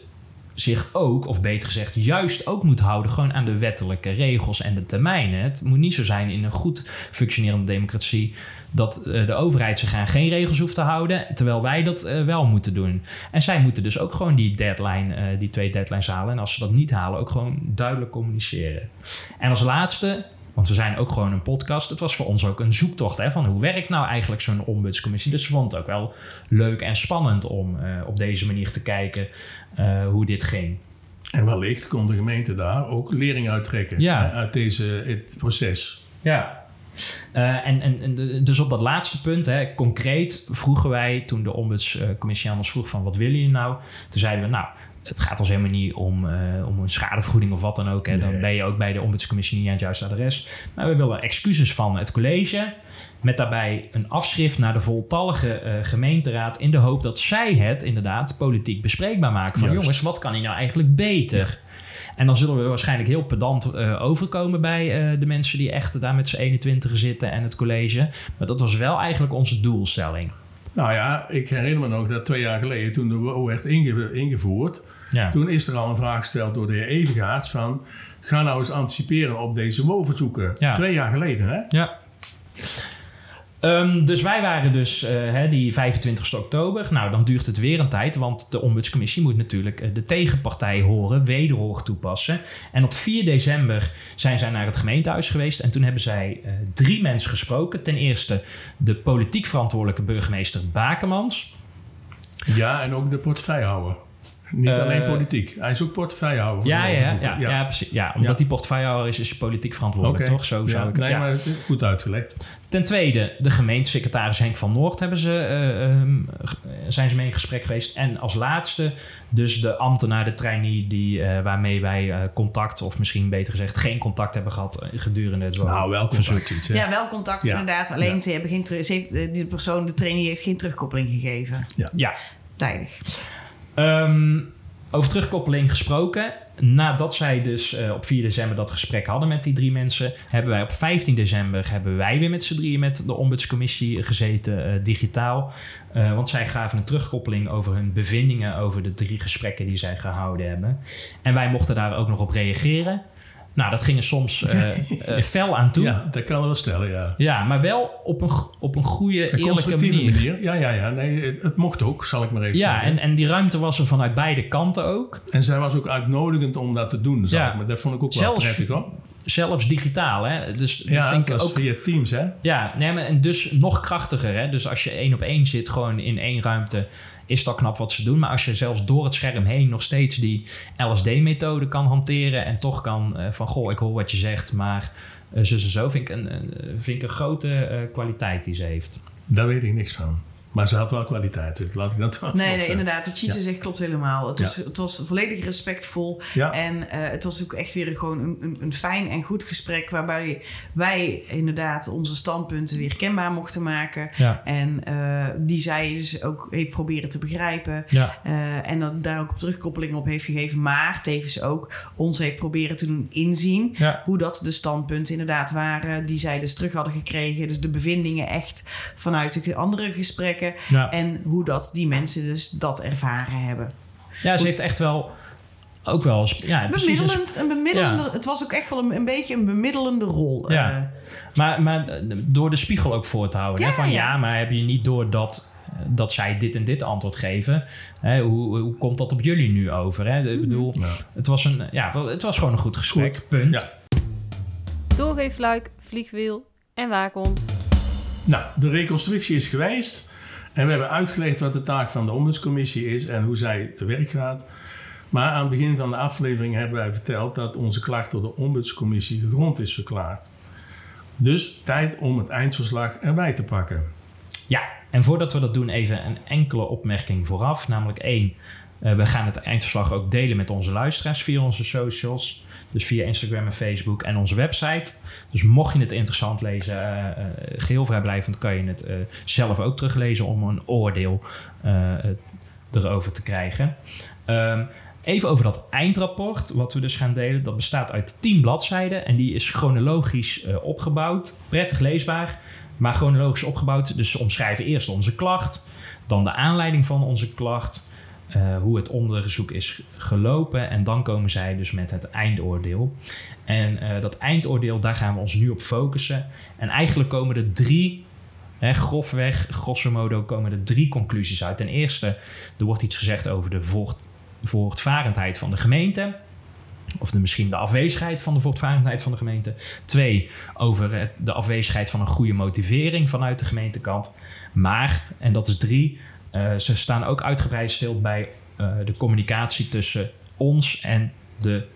zich ook, of beter gezegd, juist ook moet houden gewoon aan de wettelijke regels en de termijnen. Het moet niet zo zijn in een goed functionerende democratie dat uh, de overheid zich aan geen regels hoeft te houden, terwijl wij dat uh, wel moeten doen. En zij moeten dus ook gewoon die deadline, uh, die twee deadlines halen. En als ze dat niet halen, ook gewoon duidelijk communiceren. En als laatste, want we zijn ook gewoon een podcast. Het was voor ons ook een zoektocht hè, van hoe werkt nou eigenlijk zo'n ombudscommissie. Dus we vonden het ook wel leuk en spannend om op deze manier te kijken hoe dit ging. En wellicht kon de gemeente daar ook lering uittrekken Ja. uit deze, het proces. Ja. Uh, en, en, en, dus op dat laatste punt, hè, concreet vroegen wij toen de ombudscommissie aan ons vroeg van wat willen jullie nou? Toen zeiden we nou, het gaat ons helemaal niet om, uh, om een schadevergoeding of wat dan ook. Hè. Dan ben je ook bij de ombudscommissie niet aan het juiste adres. Maar we willen excuses van het college. Met daarbij een afschrift naar de voltallige uh, gemeenteraad. In de hoop dat zij het inderdaad politiek bespreekbaar maken. Van Juist. jongens, wat kan hier nou eigenlijk beter? En dan zullen we waarschijnlijk heel pedant uh, overkomen bij uh, de mensen die echt daar met z'n 21 zitten en het college. Maar dat was wel eigenlijk onze doelstelling. Nou ja, ik herinner me nog dat twee jaar geleden, toen de WO werd inge ingevoerd, ja. toen is er al een vraag gesteld door de heer Evengaarts van, ga nou eens anticiperen op deze WO-verzoeken. Ja. Twee jaar geleden, hè? Ja. Um, dus wij waren dus uh, hè, die 25 oktober. Nou, dan duurt het weer een tijd, want de ombudscommissie moet natuurlijk uh, de tegenpartij horen, wederhoor toepassen. En op 4 december zijn zij naar het gemeentehuis geweest en toen hebben zij uh, drie mensen gesproken. Ten eerste de politiek verantwoordelijke burgemeester Bakemans. Ja, en ook de portefeuillehouder. Niet Uh, alleen politiek. Hij is ook portefeuillehouder. Ja, ja, ja, ja, precies. Ja, omdat Ja. die portefeuillehouder is, is hij politiek verantwoordelijk, Oké. toch? Zo zou Ja, ik het- Nee, ja. maar het is goed uitgelegd. Ten tweede, de gemeentesecretaris Henk van Noord hebben ze, eh, ehm, zijn ze mee in gesprek geweest. En als laatste, dus de ambtenaar, de trainee, die, eh, waarmee wij eh, contact, of misschien beter gezegd geen contact hebben gehad eh, gedurende het Nou, wel verzoek. contact? Ja, wel contact Ja. inderdaad. Alleen Ja. ze hebben geen ze heeft, eh, die persoon, de trainee, heeft geen terugkoppeling gegeven. Ja. Tijdig. Ehm, over terugkoppeling gesproken. Nadat zij dus eh, op 4 december dat gesprek hadden met die drie mensen, hebben wij op 15 december hebben wij weer met z'n drieën met de ombudscommissie gezeten, eh, digitaal. Eh, want zij gaven een terugkoppeling over hun bevindingen over de drie gesprekken die zij gehouden hebben. En wij mochten daar ook nog op reageren. Nou, dat ging er soms (laughs) eh, eh, fel aan toe. Ja. Ja, dat kan er wel stellen, ja. maar wel op een, op een goede, Een eerlijke manier. manier. Ja, ja, ja. Nee, het, mocht ook, zal ik maar even Ja, zeggen. en, en die ruimte was er vanuit beide kanten ook. En zij was ook uitnodigend om dat te doen. Ja. Ja. Maar dat vond ik ook wel prettig hoor. Zelfs digitaal, hè? Dus dat Ja, vind dat ik ook. via Teams hè. Ja, nee, maar en dus nog krachtiger, hè? Dus als je één op één zit, gewoon in één ruimte, is dat knap wat ze doen. Maar als je zelfs door het scherm heen nog steeds die LSD-methode kan hanteren en toch kan eh, van, goh, ik hoor wat je zegt, maar eh, zo, vind ik een, een- vind ik een grote eh, kwaliteit die ze heeft. Daar weet ik niks van. Maar ze had wel kwaliteit. dus Laat ik dat wel Nee, nee, inderdaad. Wat Cheese Ja. zegt klopt helemaal. Het, Ja. was, het was volledig respectvol. Ja. En eh, het was ook echt weer gewoon een, een, een fijn en goed gesprek... waarbij wij inderdaad onze standpunten weer kenbaar mochten maken. En eh, die zij dus ook heeft proberen te begrijpen. Eh, en dat daar ook terugkoppeling op heeft gegeven. Maar tevens ook ons heeft proberen te doen inzien... Hoe dat de standpunten inderdaad waren... die zij dus terug hadden gekregen. Dus de bevindingen echt vanuit de andere gesprekken... Ja. En hoe dat die mensen dus dat ervaren hebben. ja, ze heeft echt wel ook wel ja, een Bemiddelend, een bemiddelende, Het was ook echt wel een, een beetje een bemiddelende rol. Ja. eh. Maar, maar eh, door de spiegel ook voor te houden. Ja, hè? Van ja. ja. maar heb je niet door dat, eh, dat zij dit en dit antwoord geven? Hè? Hoe, hoe komt dat op jullie nu over? Hè? Ik bedoel, Ja. het, was een, ja, het was gewoon een goed gesprek. Goed. Punt. Ja. Doorgeefluik, vliegwiel en waakhond. Nou, de reconstructie is geweest. En we hebben uitgelegd wat de taak van de ombudscommissie is en hoe zij te werk gaat. Maar aan het begin van de aflevering hebben wij verteld dat onze klacht door de ombudscommissie gegrond is verklaard. Dus tijd om het eindverslag erbij te pakken. Ja, en voordat we dat doen, even een enkele opmerking vooraf. Namelijk één, eh, we gaan het eindverslag ook delen met onze luisteraars via onze socials. Dus via Instagram en Facebook en onze website. Dus mocht je het interessant lezen, eh, geheel vrijblijvend, kan je het eh, zelf ook teruglezen om een oordeel erover te krijgen. Ehm, Even over dat eindrapport, wat we dus gaan delen. Dat bestaat uit 10 bladzijden en die is chronologisch opgebouwd. Prettig leesbaar, maar chronologisch opgebouwd. Dus ze omschrijven eerst onze klacht, dan de aanleiding van onze klacht, eh, hoe het onderzoek is gelopen en dan komen zij dus met het eindoordeel. En eh, dat eindoordeel, daar gaan we ons nu op focussen. En eigenlijk komen er drie Hè, grofweg, grosso modo, komen er drie conclusies uit. Ten eerste, er wordt iets gezegd over de voort, voortvarendheid van de gemeente. Of de, misschien de afwezigheid van de voortvarendheid van de gemeente. Twee, over de afwezigheid van een goede motivering vanuit de gemeentekant. Maar, en dat is drie, ze staan ook uitgebreid stil bij uh, de communicatie tussen ons en de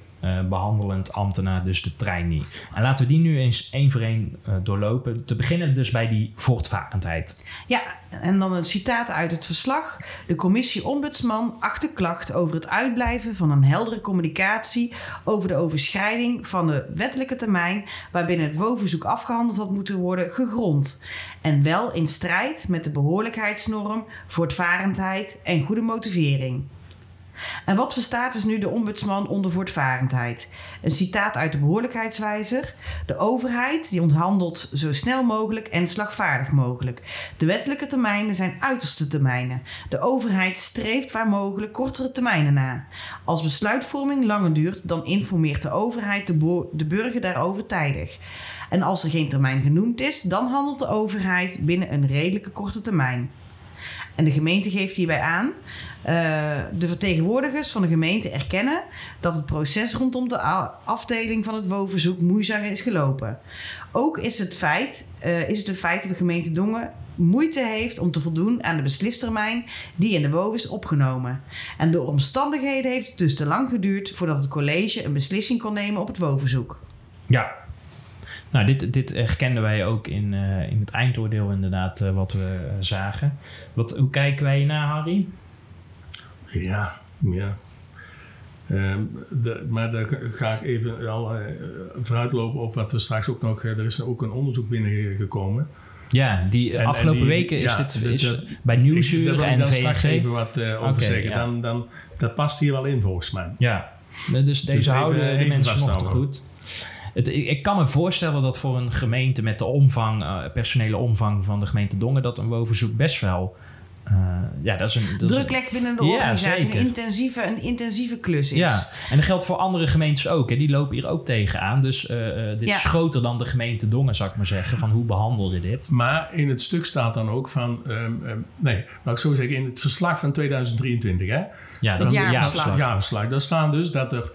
behandelend ambtenaar, dus de trainee. En laten we die nu eens één voor één uh, doorlopen. Te beginnen dus bij die voortvarendheid. Ja, en dan een citaat uit het verslag. De commissie ombudsman achter klacht over het uitblijven van een heldere communicatie over de overschrijding van de wettelijke termijn waarbinnen het WO-verzoek afgehandeld had moeten worden gegrond. En wel in strijd met de behoorlijkheidsnorm, voortvarendheid en goede motivering. En wat verstaat dus nu de ombudsman onder voortvarendheid? Een citaat uit de behoorlijkheidswijzer. De overheid die onthandelt zo snel mogelijk en slagvaardig mogelijk. De wettelijke termijnen zijn uiterste termijnen. De overheid streeft waar mogelijk kortere termijnen na. Als besluitvorming langer duurt, dan informeert de overheid de, de burger daarover tijdig. En als er geen termijn genoemd is, dan handelt de overheid binnen een redelijke korte termijn. En de gemeente geeft hierbij aan. Uh, de vertegenwoordigers van de gemeente erkennen dat het proces rondom de afdeling van het WO-verzoek moeizaam is gelopen. Ook is het, feit, uh, is het een feit dat de gemeente Dongen moeite heeft om te voldoen aan de beslistermijn die in de WO is opgenomen. En door omstandigheden heeft het dus te lang geduurd voordat het college een beslissing kon nemen op het WO-verzoek. Ja, nou, dit, dit herkenden wij ook in, uh, in het eindoordeel inderdaad, uh, wat we uh, zagen. Wat, hoe kijken wij naar, Harry? Ja, ja. Um, de, maar daar ga ik even al vooruitlopen op wat we straks ook nog... er is ook een onderzoek binnengekomen. Ja, die en, afgelopen en die, weken is ja, dit is bij Nieuwsuur ik, en daar straks even wat over okay, zeggen. Ja. Dan, dan, dat past hier wel in volgens mij. Ja, dus deze Dus even- houden de even mensen nog goed. Het, ik, ik kan me voorstellen dat voor een gemeente met de omvang, eh, personele omvang van de gemeente Dongen, dat een woonverzoek best wel. eh, ja, dat is een. Dat Druk legt binnen de Ja, organisatie een intensieve, een intensieve klus is. ja, en dat geldt voor andere gemeentes ook. Hè. Die lopen hier ook tegenaan. Dus eh, eh, dit Ja. is groter dan de gemeente Dongen, zou ik maar zeggen. Van hoe behandel je dit? Maar in het stuk staat dan ook van... ehm, ehm, nee, laat ik zo zeggen, in het verslag van 2023... Hè, Ja, Het is een jaarverslag. jaarverslag. jaarverslag, daar staan dus dat er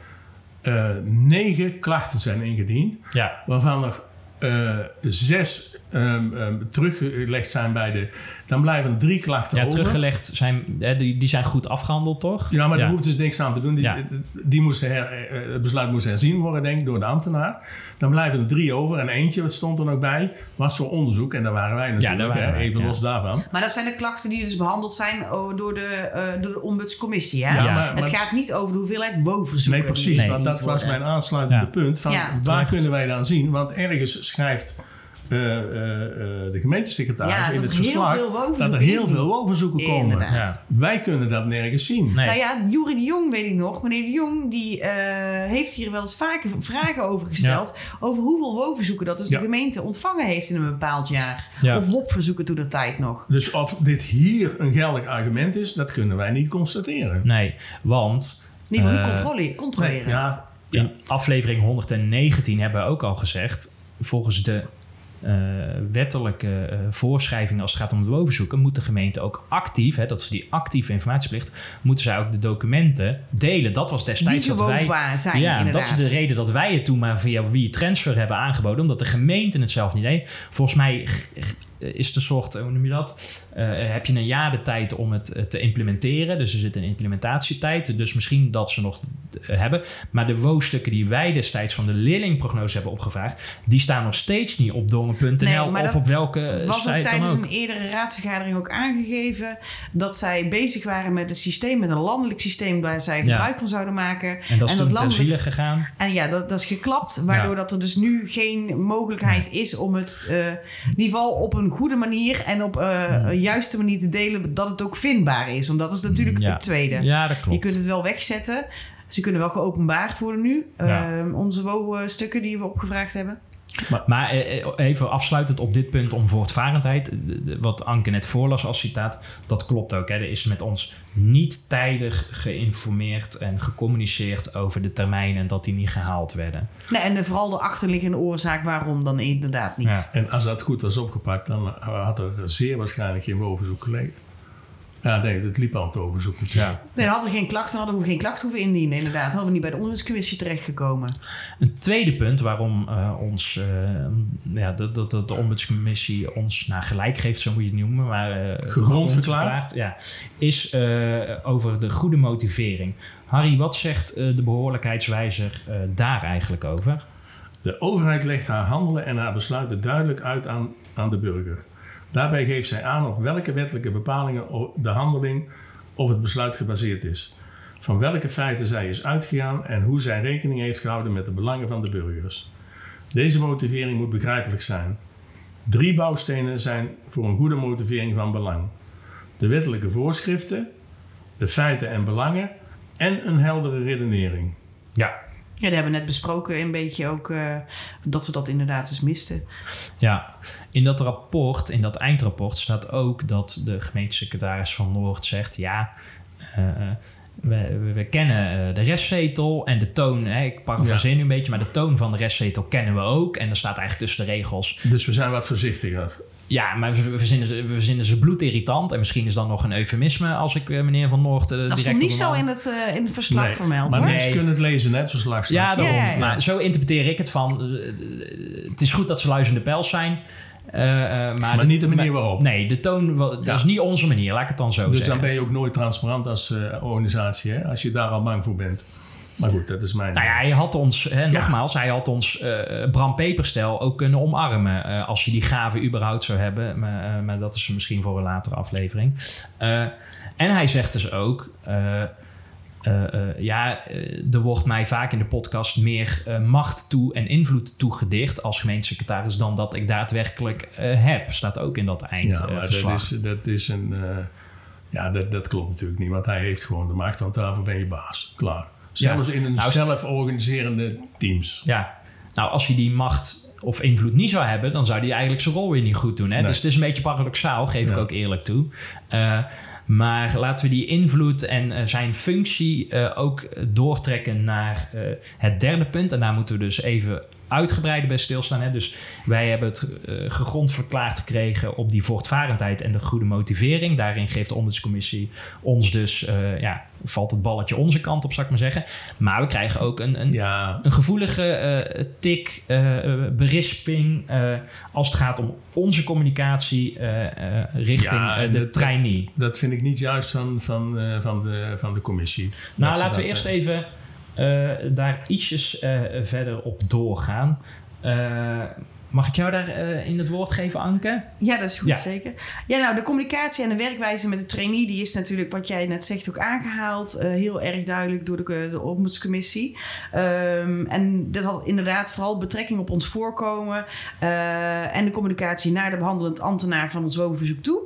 eh, negen klachten zijn ingediend... Ja, waarvan er eh, zes ehm, ehm, teruggelegd zijn bij de... Dan blijven drie klachten ja over. teruggelegd zijn, hè, die, die zijn goed afgehandeld, toch? Ja, maar daar hoeft dus niks aan te doen. Die, Ja. die moesten her- eh, het besluit moest herzien worden, denk ik, door de ambtenaar. Dan blijven er drie over. En eentje, wat stond er nog bij, was voor onderzoek. En daar waren wij natuurlijk, waren wij, even ja. los daarvan. Maar dat zijn de klachten die dus behandeld zijn oh, door de, eh, door de ombudscommissie. Hè? Ja, Ja. maar, Het gaat niet over de hoeveelheid WO-verzoeken. nee, die precies. Nee. want dat was worden. mijn aansluitende Ja. punt. Van, Ja. Waar kunnen wij dan zien? Want ergens schrijft eh, eh, eh, de gemeentesecretaris Ja, in dat het er heel verslag dat er heel veel woonverzoeken komen. Ja. Wij kunnen dat nergens zien. Nee. Nou ja, Jurie de Jong weet ik nog. Meneer de Jong die, eh, heeft hier wel eens vaker vragen over gesteld. Over hoeveel woonverzoeken dat dus Ja. de gemeente ontvangen heeft in een bepaald jaar. Ja. Of WOP-verzoeken toen de tijd nog. Dus of dit hier een geldig argument is, dat kunnen wij niet constateren. Nee, want In ieder geval Eh, niet controle- Nee, controleren. ja, In aflevering 119 hebben we ook al gezegd, volgens de eh, wettelijke eh, voorschrijvingen als het gaat om het woonverzoeken, moet de gemeente ook actief, hè, dat is die actieve informatieplicht, moeten zij ook de documenten delen. Dat was Die destijds wat wij. gewoond zijn, ja, inderdaad. dat is de reden dat wij het toen maar via WeTransfer hebben aangeboden, omdat de gemeente het zelf niet deed. Volgens mij is het een soort, hoe noem je dat? Eh, heb je een jaar de tijd om het eh, te implementeren. Dus er zit een implementatietijd. Dus misschien dat ze nog eh, hebben. Maar de WO-stukken die wij destijds van de leerlingprognose hebben opgevraagd, die staan nog steeds niet op dongen.nl Nee, of dat op welke was ook site dan tijdens ook. een eerdere raadsvergadering ook aangegeven dat zij bezig waren met het systeem, met een landelijk systeem waar zij Ja. gebruik van zouden maken. En dat is landelijk- ziele gegaan. En ja, dat, dat is geklapt, waardoor Ja. dat er dus nu geen mogelijkheid is om het eh, in ieder geval op een goede manier en op eh, een juiste manier te delen, dat het ook vindbaar is. Want dat is natuurlijk Ja. het tweede. Ja, dat Je klopt. kunt het wel wegzetten. Ze kunnen wel geopenbaard worden nu. Ja. Eh, onze WO-stukken die we opgevraagd hebben. Maar eh, eh, even afsluitend op dit punt om voortvarendheid. De- Wat Anke net voorlas als citaat, dat klopt ook. Hè. Er is met ons niet tijdig geïnformeerd en gecommuniceerd over de termijnen en dat die niet gehaald werden. Nee, en de, vooral de achterliggende oorzaak waarom dan inderdaad niet. Ja. En als dat goed was opgepakt, dan had er zeer waarschijnlijk geen overzoek gelegen. Ja, nee, het liep al het overzoek natuurlijk. Ja. Nee, dan hadden we geen klachten, hadden we geen klachten hoeven indienen. Inderdaad, hadden we niet bij de onderzoekscommissie terechtgekomen. Een tweede punt waarom eh, ons, eh, ja, de, de, de, de ombudscommissie ons naar gelijk geeft, zo moet je het noemen, maar eh, grond verklaart. ja, is eh, over de goede motivering. Harry, wat zegt eh, de behoorlijkheidswijzer eh, daar eigenlijk over? De overheid legt haar handelen en haar besluiten duidelijk uit aan, aan de burger. Daarbij geeft zij aan op welke wettelijke bepalingen de handeling of het besluit gebaseerd is. Van welke feiten zij is uitgegaan en hoe zij rekening heeft gehouden met de belangen van de burgers. Deze motivering moet begrijpelijk zijn. Drie bouwstenen zijn voor een goede motivering van belang: de wettelijke voorschriften, de feiten en belangen en een heldere redenering. Ja, Ja, dat hebben we net besproken een beetje ook eh, dat we dat inderdaad eens misten. Ja, in dat rapport, in dat eindrapport, staat ook dat de gemeentesecretaris van Noord zegt: ja, eh, eh, we, we, we kennen de restzetel en de toon. Hè, ik parafraseer nu een beetje, maar de toon van de restzetel kennen we ook. En er staat eigenlijk tussen de regels. Dus we zijn wat voorzichtiger. Ja, maar we, verzinnen, ze- we verzinnen ze bloedirritant. En misschien is dan nog een eufemisme als ik eh, meneer Van Noord. eh, Dat direct stond niet zo in het, eh, in het verslag Nee, vermeld maar hoor. mensen Nee. kunnen het lezen, net verslag staat. Ja, daarom. Ja, ja, ja. Maar zo interpreteer ik het van. het is goed dat ze luizende pijls zijn. eh, eh, maar, Maar niet de manier waarop. Nee, de toon, dat Ja. is niet onze manier, laat ik het dan zo Dus zeggen. dan ben je ook nooit transparant als organisatie, hè? als je daar al bang voor bent. Maar goed, dat is mijn. Nou ja, hij had ons, hè, nogmaals, hij had ons eh Bram Peperstel ook kunnen omarmen. eh, als je die gave überhaupt zou hebben. Maar, eh, maar dat is misschien voor een latere aflevering. En hij zegt dus ook. ja, er wordt mij vaak in de podcast meer macht toe en invloed toegedicht als gemeentesecretaris dan dat ik daadwerkelijk heb. Staat ook in dat ja, maar dat eindverslag. is, dat is een. ja, dat, dat klopt natuurlijk niet, want hij heeft gewoon de macht, want daarvoor ben je baas. Klaar. Zelfs in een Nou, zelforganiserende teams. Ja, nou als hij die macht of invloed niet zou hebben, dan zou hij eigenlijk zijn rol weer niet goed doen. Hè? Nee. Dus het is een beetje paradoxaal, geef ik ook eerlijk toe. Eh, maar laten we die invloed en eh, zijn functie eh, ook doortrekken naar het derde punt. En daar moeten we dus even uitgebreider bij stilstaan. Hè? Dus wij hebben het eh, gegrond verklaard gekregen op die voortvarendheid en de goede motivering. Daarin geeft de ombudscommissie ons dus, eh, ja, valt het balletje onze kant op, zou ik maar zeggen. Maar we krijgen ook een, een Ja, een gevoelige eh, tik, berisping als het gaat om onze communicatie richting Ja, de dat- trainee. dat vind ik niet juist van, van, van, de, van de commissie. Nou, laten we eerst even daar ietsjes eh, verder op doorgaan. Eh, mag ik jou daar eh, in het woord geven, Anke? Ja, dat is goed, Ja. zeker. Ja, nou, de communicatie en de werkwijze met de trainee... die is natuurlijk, wat jij net zegt, ook aangehaald. eh, heel erg duidelijk door de, de ombudscommissie. Ehm, en dat had inderdaad vooral betrekking op ons voorkomen... eh, en de communicatie naar de behandelend ambtenaar van ons woonverzoek toe.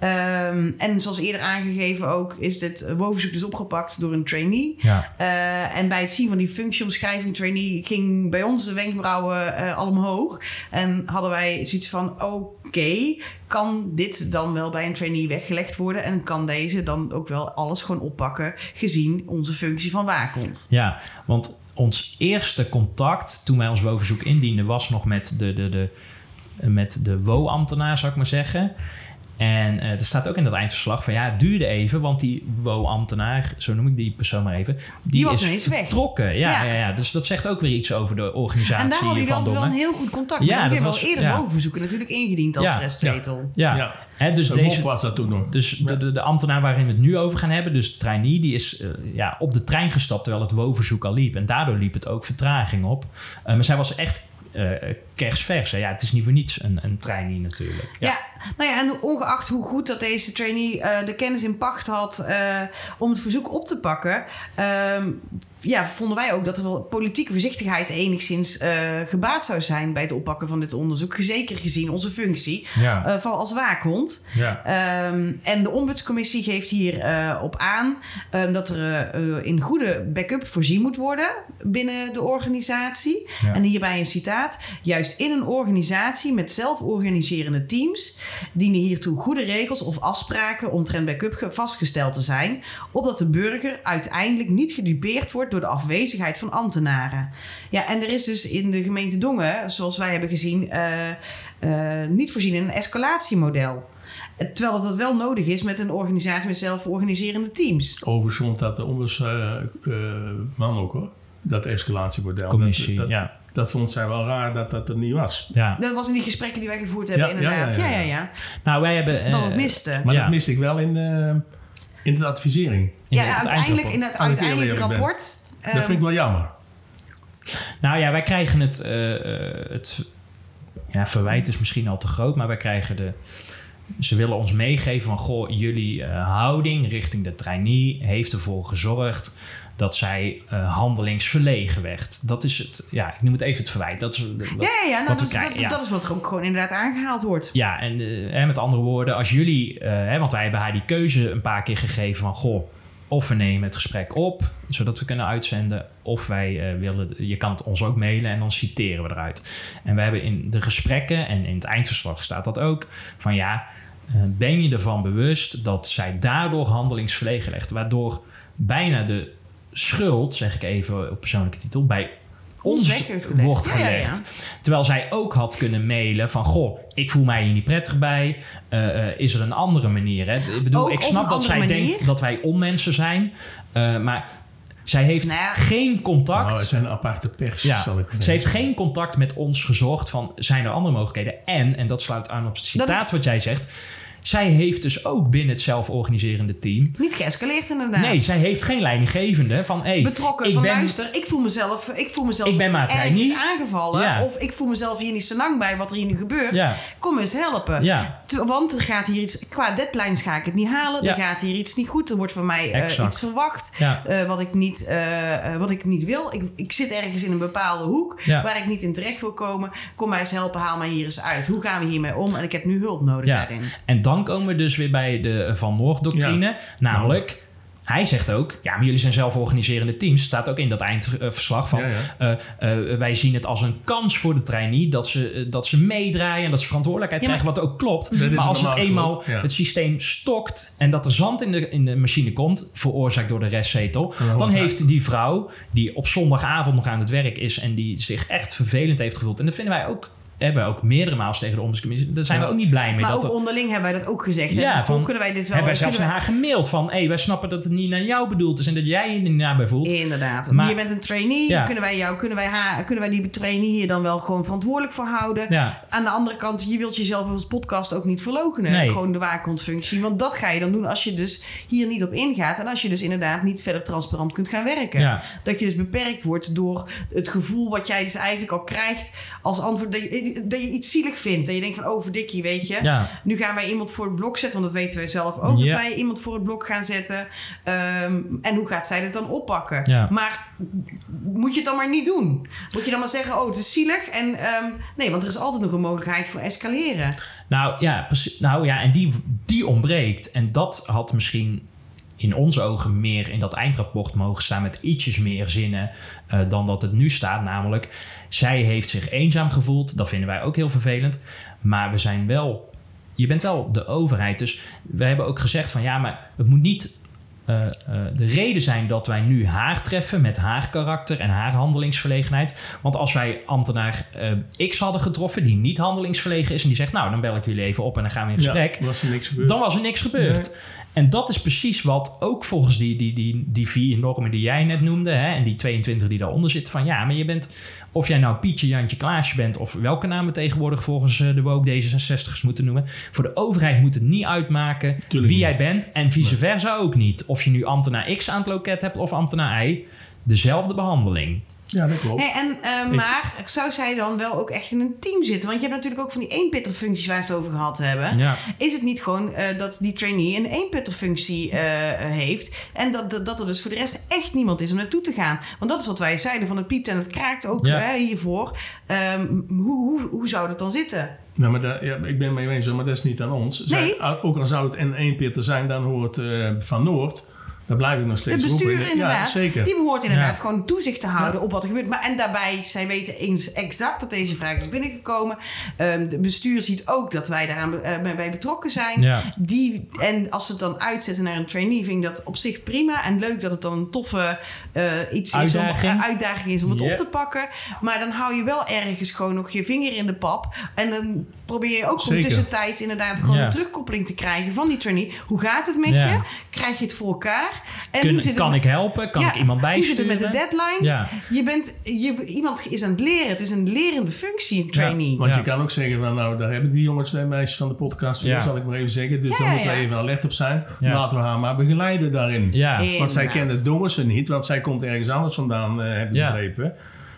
Ehm, en zoals eerder aangegeven ook... is dit woonverzoek dus opgepakt door een trainee... Ja. Eh, en bij het zien van die functieomschrijving trainee ging bij ons de wenkbrauwen eh al omhoog. En hadden wij zoiets van: oké, kan dit dan wel bij een trainee weggelegd worden? En kan deze dan ook wel alles gewoon oppakken, gezien onze functie van waakhond? Ja, want ons eerste contact toen wij ons WO-verzoek indienden was nog met de, de, de, met de WO-ambtenaar, zou ik maar zeggen. En eh, er staat ook in dat eindverslag van ja, het duurde even, want die WO-ambtenaar, zo noem ik die persoon maar even, die, Die was is ineens weg. vertrokken. Ja, Ja. ja. Ja, dus dat zegt ook weer iets over de organisatie En daar hadden jullie van altijd wel een Dongen. heel goed contact Ja, dat was- eerder ja. bovenverzoeken natuurlijk ingediend als Ja, restzetel. Ja, Ja. Hè, dus Zo deze, was dat toen nog. Dus de, de, de ambtenaar waarin we het nu over gaan hebben, dus de trainee, die is eh, ja, op de trein gestapt terwijl het WO-verzoek al liep. En daardoor liep het ook vertraging op. Eh, maar zij was echt eh kerstvers. hè. Ja, het is niet voor niets een, een trainee natuurlijk. Ja. nou ja, en ongeacht hoe goed dat deze trainee eh, de kennis in pacht had eh, om het verzoek op te pakken, ehm, ja, vonden wij ook dat er wel politieke voorzichtigheid enigszins eh, gebaat zou zijn bij het oppakken van dit onderzoek. Zeker gezien onze functie Ja. van als waakhond. ja. Ehm, en de ombudscommissie geeft hier eh, op aan ehm, dat er in goede backup voorzien moet worden binnen de organisatie. Ja. En hierbij een citaat. Juist in een organisatie met zelforganiserende teams dienen hiertoe goede regels of afspraken omtrent backup ge- vastgesteld te zijn, opdat de burger uiteindelijk niet gedupeerd wordt door de afwezigheid van ambtenaren. Ja, en er is dus in de gemeente Dongen, zoals wij hebben gezien, eh, eh, niet voorzien in een escalatiemodel. Terwijl dat wel nodig is met een organisatie met zelforganiserende teams. Overigens vond dat de ombudsman ook hoor. Dat escalatiemodel. Commissie, dat, dat, ja. Dat vond zij wel raar dat dat er niet was. ja. Dat was in die gesprekken die wij gevoerd hebben, Ja, inderdaad. Ja ja, ja ja, ja, ja. Nou, wij hebben... eh, Dat het miste. Maar Ja. dat miste ik wel in de, in de advisering. in ja, het uiteindelijk in het ben. rapport. dat ehm, vind ik wel jammer. Nou ja, wij krijgen het, eh, eh, het ja, verwijt is misschien al te groot, maar wij krijgen de. Ze willen ons meegeven van goh, jullie eh, houding richting de trainee heeft ervoor gezorgd dat zij eh, handelingsverlegen werd. Dat is het, ja, ik noem het even het verwijt. Dat is wat- ja, nou, wat dat, is- dat, ja. dat is wat ook gewoon inderdaad aangehaald wordt. Ja, en eh, hè, met andere woorden, als jullie, eh, hè, want wij hebben haar die keuze een paar keer gegeven van goh, of we nemen het gesprek op, zodat we kunnen uitzenden, of wij willen, je kan het ons ook mailen en dan citeren we eruit. En we hebben in de gesprekken en in het eindverslag staat dat ook van ja, ben je ervan bewust dat zij daardoor handelingsverlegen legt, waardoor bijna de schuld, zeg ik even op persoonlijke titel, bij ons wordt Ja, ja, ja. gelegd. Terwijl zij ook had kunnen mailen van... goh, ik voel mij hier niet prettig bij. Eh, eh, is er een andere manier? Hè? Ik bedoel, Ook ik snap dat zij manier? denkt dat wij onmensen zijn. eh, maar zij heeft Nou ja. geen contact... Nou, het zijn een aparte pers, ja, zal ik ze heeft geen contact met ons gezocht van... zijn er andere mogelijkheden? En, en dat sluit aan op het citaat wat jij zegt... zij heeft dus ook binnen het zelforganiserende team... Niet geëscaleerd inderdaad. Nee, zij heeft geen leidinggevende van... Hey, betrokken ik van ben, luister, ik voel mezelf, ik voel mezelf Ik ben ergens trainee. aangevallen. Ja. Of ik voel mezelf hier niet zo lang bij wat er hier nu gebeurt. Ja, Kom eens helpen. ja, Want er gaat hier iets, qua deadlines ga ik het niet halen. Er gaat hier iets niet goed. Er wordt van mij eh, iets verwacht. eh, wat, ik niet, eh, wat ik niet wil. Ik, ik zit ergens in een bepaalde hoek waar ik niet in terecht wil komen. Kom mij eens helpen, haal mij hier eens uit. Hoe gaan we hiermee om? En ik heb nu hulp nodig daarin. En dan komen we dus weer bij de Van Noord-doctrine. Namelijk, hij zegt ook... Ja, maar jullie zijn zelforganiserende teams. staat ook in dat eindverslag van... Ja, ja. eh, eh, wij zien het als een kans voor de trainee... dat ze, eh, dat ze meedraaien en dat ze verantwoordelijkheid Ja, maar- krijgen... wat ook klopt. Maar als het eenmaal het systeem stokt... en dat er zand in de, in de machine komt... veroorzaakt door de restzetel... dan heeft die vrouw die op zondagavond nog aan het werk is... en die zich echt vervelend heeft gevoeld... en dat vinden wij ook... hebben we ook meerdere maals tegen de ombudscommissie... daar zijn we ook niet blij mee. Maar dat ook er- onderling hebben wij dat ook gezegd. hè? Ja, Hoe van- kunnen wij dit wel... hebben wij zelfs naar haar gemaild van... hé, wij snappen dat het niet naar jou bedoeld is... en dat jij je niet naar bij voelt. Inderdaad. Maar- je bent een trainee. Ja. Kunnen, wij jou, kunnen, wij haar, kunnen wij die trainee hier dan wel gewoon verantwoordelijk voor houden? Ja, Aan de andere kant, je wilt jezelf als podcast ook niet verlogenen. Nee. Gewoon de waakhondfunctie. Want dat ga je dan doen als je dus hier niet op ingaat. En als je dus inderdaad niet verder transparant kunt gaan werken. ja, Dat je dus beperkt wordt door het gevoel wat jij dus eigenlijk al krijgt als antwoord. Dat je, dat iets zielig vindt. En je denkt van, oh verdikkie, weet je. ja. Nu gaan wij iemand voor het blok zetten, want dat weten wij zelf ook. Ja. Dat wij iemand voor het blok gaan zetten. Ehm, en hoe gaat zij dit dan oppakken? Ja. Maar moet je het dan maar niet doen? Moet je dan maar zeggen, oh het is zielig? En ehm, nee, want er is altijd nog een mogelijkheid voor escaleren. Nou ja. Nou ja, en die, die ontbreekt. En dat had misschien in onze ogen meer in dat eindrapport mogen staan met ietsjes meer zinnen eh, dan dat het nu staat. Namelijk, zij heeft zich eenzaam gevoeld. Dat vinden wij ook heel vervelend. Maar we zijn wel, je bent wel de overheid. Dus we hebben ook gezegd van ja, maar het moet niet eh, eh, de reden zijn dat wij nu haar treffen met haar karakter en haar handelingsverlegenheid. Want als wij ambtenaar X hadden getroffen, die niet handelingsverlegen is, en die zegt: Nou, dan bel ik jullie even op en dan gaan we in gesprek. Ja, was er niks gebeurd. dan was er niks gebeurd. En dat is precies wat ook volgens die, die, die, die vier normen die jij net noemde, hè, en die 22 die daaronder zitten, van ja, maar je bent, of jij nou Pietje, Jantje, Klaasje bent, of welke namen tegenwoordig volgens eh, de woke D66'ers moeten noemen, voor de overheid moet het niet uitmaken Tuurlijk wie niet. jij bent en vice versa ook niet. Of je nu ambtenaar X aan het loket hebt of ambtenaar Y, dezelfde behandeling. Ja, dat klopt. Hey, en, eh, Ik- maar zou zij dan wel ook echt in een team zitten? Want je hebt natuurlijk ook van die eenpitterfuncties waar ze het over gehad hebben. Ja. Is het niet gewoon eh, dat die trainee een eenpitterfunctie eh, heeft en dat, dat, dat er dus voor de rest echt niemand is om naartoe te gaan? Want dat is wat wij zeiden van het piept en het kraakt ook Ja. hè, hiervoor. Ehm, hoe, hoe, hoe zou dat dan zitten? Nou, maar dat- ja, ik ben mee eens, maar dat is niet aan ons. Zij- Nee. ook al zou het in één pitter zijn, dan hoort eh, Van Noord. Daar blijf ik nog steeds bestuur roepen. inderdaad, Ja, zeker. die behoort inderdaad Ja. gewoon toezicht te houden op wat er gebeurt. Maar, en daarbij, zij weten eens exact dat deze vraag is binnengekomen. De bestuur ziet ook dat wij daaraan eh, bij- betrokken zijn. Ja. Die, en als ze het dan uitzetten naar een trainee, vind ik dat op zich prima. En leuk dat het dan een toffe eh, iets is om, Uitdaging. eh, uitdaging is om het Yep. op te pakken. Maar dan hou je wel ergens gewoon nog je vinger in de pap. En dan probeer je ook Zeker. tussentijds inderdaad gewoon Ja. een terugkoppeling te krijgen van die trainee. Hoe gaat het met Ja. je? Krijg je het voor elkaar? En Kun- hoe zit het kan met- ik helpen? Kan Ja, ik iemand Hoe zit bijsturen? het met de deadlines? Ja. Je bent, je, iemand is aan het leren. Het is een lerende functie, een trainee. Want Ja. je kan ook zeggen van nou, daar hebben die jongens en meisjes van de podcast, Ja. zal ik maar even zeggen. Dus Ja, daar moeten we even alert op zijn. Ja. Laten we haar maar begeleiden daarin. Ja. Eh, Want zij kent het dongense niet, want zij komt ergens anders vandaan, eh heb ik Ja. begrepen.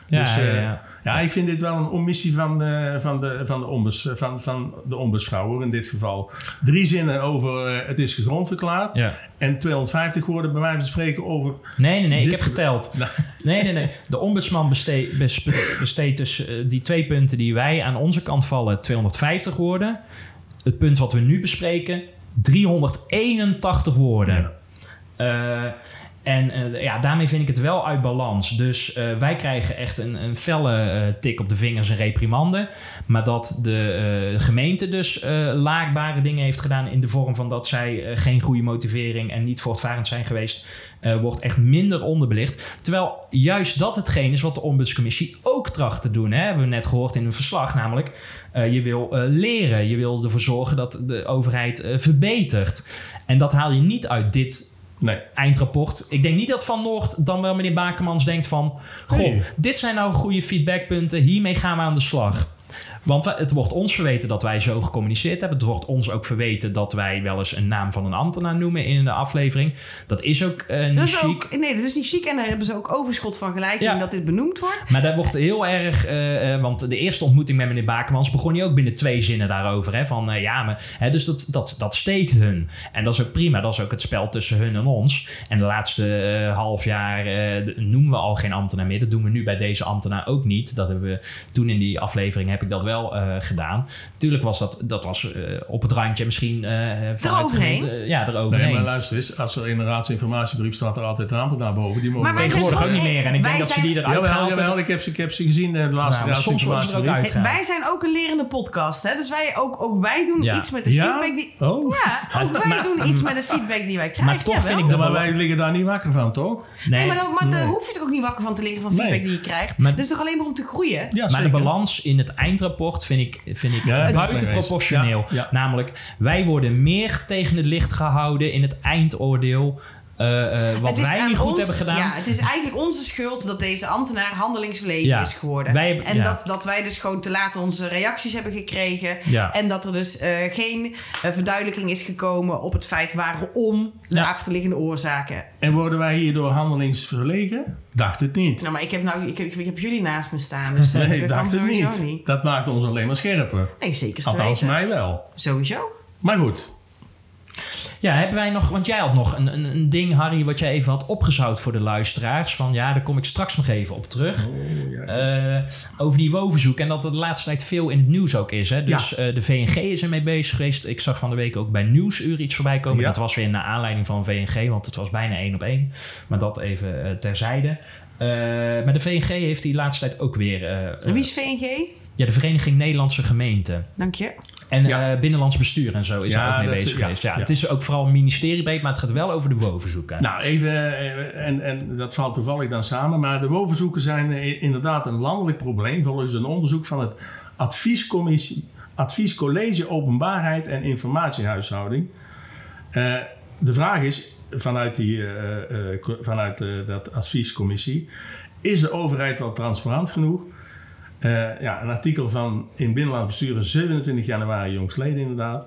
Ja, dus, ja, eh, ja. Ja, ik vind dit wel een omissie van de, van de, van de, ombes, van, van de ombeschouwer in dit geval. Drie zinnen over eh, het is gegrondverklaard. Ja. En 250 woorden bij wijze van spreken over... Nee, nee, nee. Ik heb ge- geteld. (laughs) Nou. Nee, nee, nee. De ombudsman besteedt bes- besteedt dus eh, die twee punten die wij aan onze kant vallen 250 woorden. Het punt wat we nu bespreken 381 woorden. Eh, en eh, ja, daarmee vind ik het wel uit balans. Dus eh, wij krijgen echt een, een felle eh, tik op de vingers en reprimande. Maar dat de gemeente dus laakbare dingen heeft gedaan... in de vorm van dat zij geen goede motivering... en niet voortvarend zijn geweest... wordt echt minder onderbelicht. Terwijl juist dat hetgeen is wat de ombudscommissie ook tracht te doen. Hè? Hebben net gehoord in een verslag. Namelijk, je wil leren. Je wil ervoor zorgen dat de overheid verbetert. En dat haal je niet uit dit Nee, eindrapport. Ik denk niet dat Van Noord dan wel meneer Bakermans denkt van... Goh, Nee. dit zijn nou goede feedbackpunten. Hiermee gaan we aan de slag. Want het wordt ons verweten dat wij zo gecommuniceerd hebben. Het wordt ons ook verweten dat wij wel eens een naam van een ambtenaar noemen in de aflevering. Dat is ook eh, niet Dat is chic. ook, nee, dat is niet chic. En daar hebben ze ook overschot van gelijk Ja. in dat dit benoemd wordt. Maar dat wordt heel erg, eh, eh, want de eerste ontmoeting met meneer Bakermans begon hij ook binnen twee zinnen daarover. Hè, van ja, maar, hè, dus dat, dat, dat steekt hun. En dat is ook prima, dat is ook het spel tussen hun en ons. En de laatste half jaar noemen we al geen ambtenaar meer. Dat doen we nu bij deze ambtenaar ook niet. Dat hebben we toen in die aflevering heb ik dat wel eh, gedaan. Tuurlijk was dat, dat was eh, op het randje misschien. eh vanuit eh, ja, eroverheen. nee maar luister eens. Als er in de raadsinformatiebrief staat er altijd een ambtenaar boven. Die mogen Tegenwoordig ook niet meer. En ik wij denk dat ze zijn- die eruit Jawel, ik heb ze, ik heb ze gezien in de laatste Nou, er ook raadsinformatiebrief. Wij zijn ook een lerende podcast. Hè? Dus wij ook, ook wij doen Ja. iets met de Ja? feedback die... Oh. Ja, (laughs) ook wij doen iets met de (laughs) feedback die wij krijgen. Maar toch vind ik dat maar wij liggen daar niet wakker van, toch? Nee, maar, dan, maar daar hoef je toch ook niet wakker van te liggen van feedback Nee. die je krijgt. Maar- Dat is toch alleen maar om te groeien? Ja, maar de balans in het eindrapport vind ik, vind ik Ja, dat is buiten mee eens. proportioneel. Ja, ja. Namelijk, wij worden meer tegen het licht gehouden in het eindoordeel. Eh, eh, wat wij niet goed ons- hebben gedaan. Ja, het is eigenlijk onze schuld dat deze ambtenaar handelingsverlegen Ja. is geworden. Wij hebben- en ja. dat, dat wij dus gewoon te laat onze reacties hebben gekregen. Ja. En dat er dus eh, geen verduidelijking is gekomen op het feit waarom de Ja. achterliggende oorzaken. En worden wij hierdoor handelingsverlegen? Dacht het niet. Nou, maar ik heb, nou, ik heb, ik heb jullie naast me staan, dus (laughs) Nee, dat kan dacht het niet. niet. Dat maakt ons alleen maar scherper. Nee, zeker Althans, mij wel. Sowieso. Maar goed. Ja, hebben wij nog, want jij had nog een, een, een ding, Harry, wat jij even had opgezout voor de luisteraars. Van ja, daar kom ik straks nog even op terug. Eh, over die wovenzoek en dat er de laatste tijd veel in het nieuws ook is. Hè? Dus eh, de VNG is ermee bezig geweest. Ik zag van de week ook bij Nieuwsuur iets voorbij komen. Ja. Dat was weer naar aanleiding van VNG, want het was bijna één op één. Maar dat even eh, terzijde. maar de VNG heeft die laatste tijd ook weer... En wie is VNG? ja, de Vereniging Nederlandse Gemeenten. Dank je. En Ja. eh, binnenlands bestuur en zo is Ja, daar ook mee is- bezig ja, geweest. Ja. Het is ook vooral een ministeriebreed, maar het gaat wel over de WO-verzoeken. Nou, even, eh, en, en dat valt toevallig dan samen, maar de woonverzoeken zijn eh, inderdaad een landelijk probleem volgens een onderzoek van het Adviescommissie, Adviescollege Openbaarheid en Informatiehuishouding. Eh, de vraag is vanuit, die, vanuit dat adviescommissie, is de overheid wel transparant genoeg? Eh, ja, een artikel van in Binnenland Besturen 27 januari jongstleden inderdaad.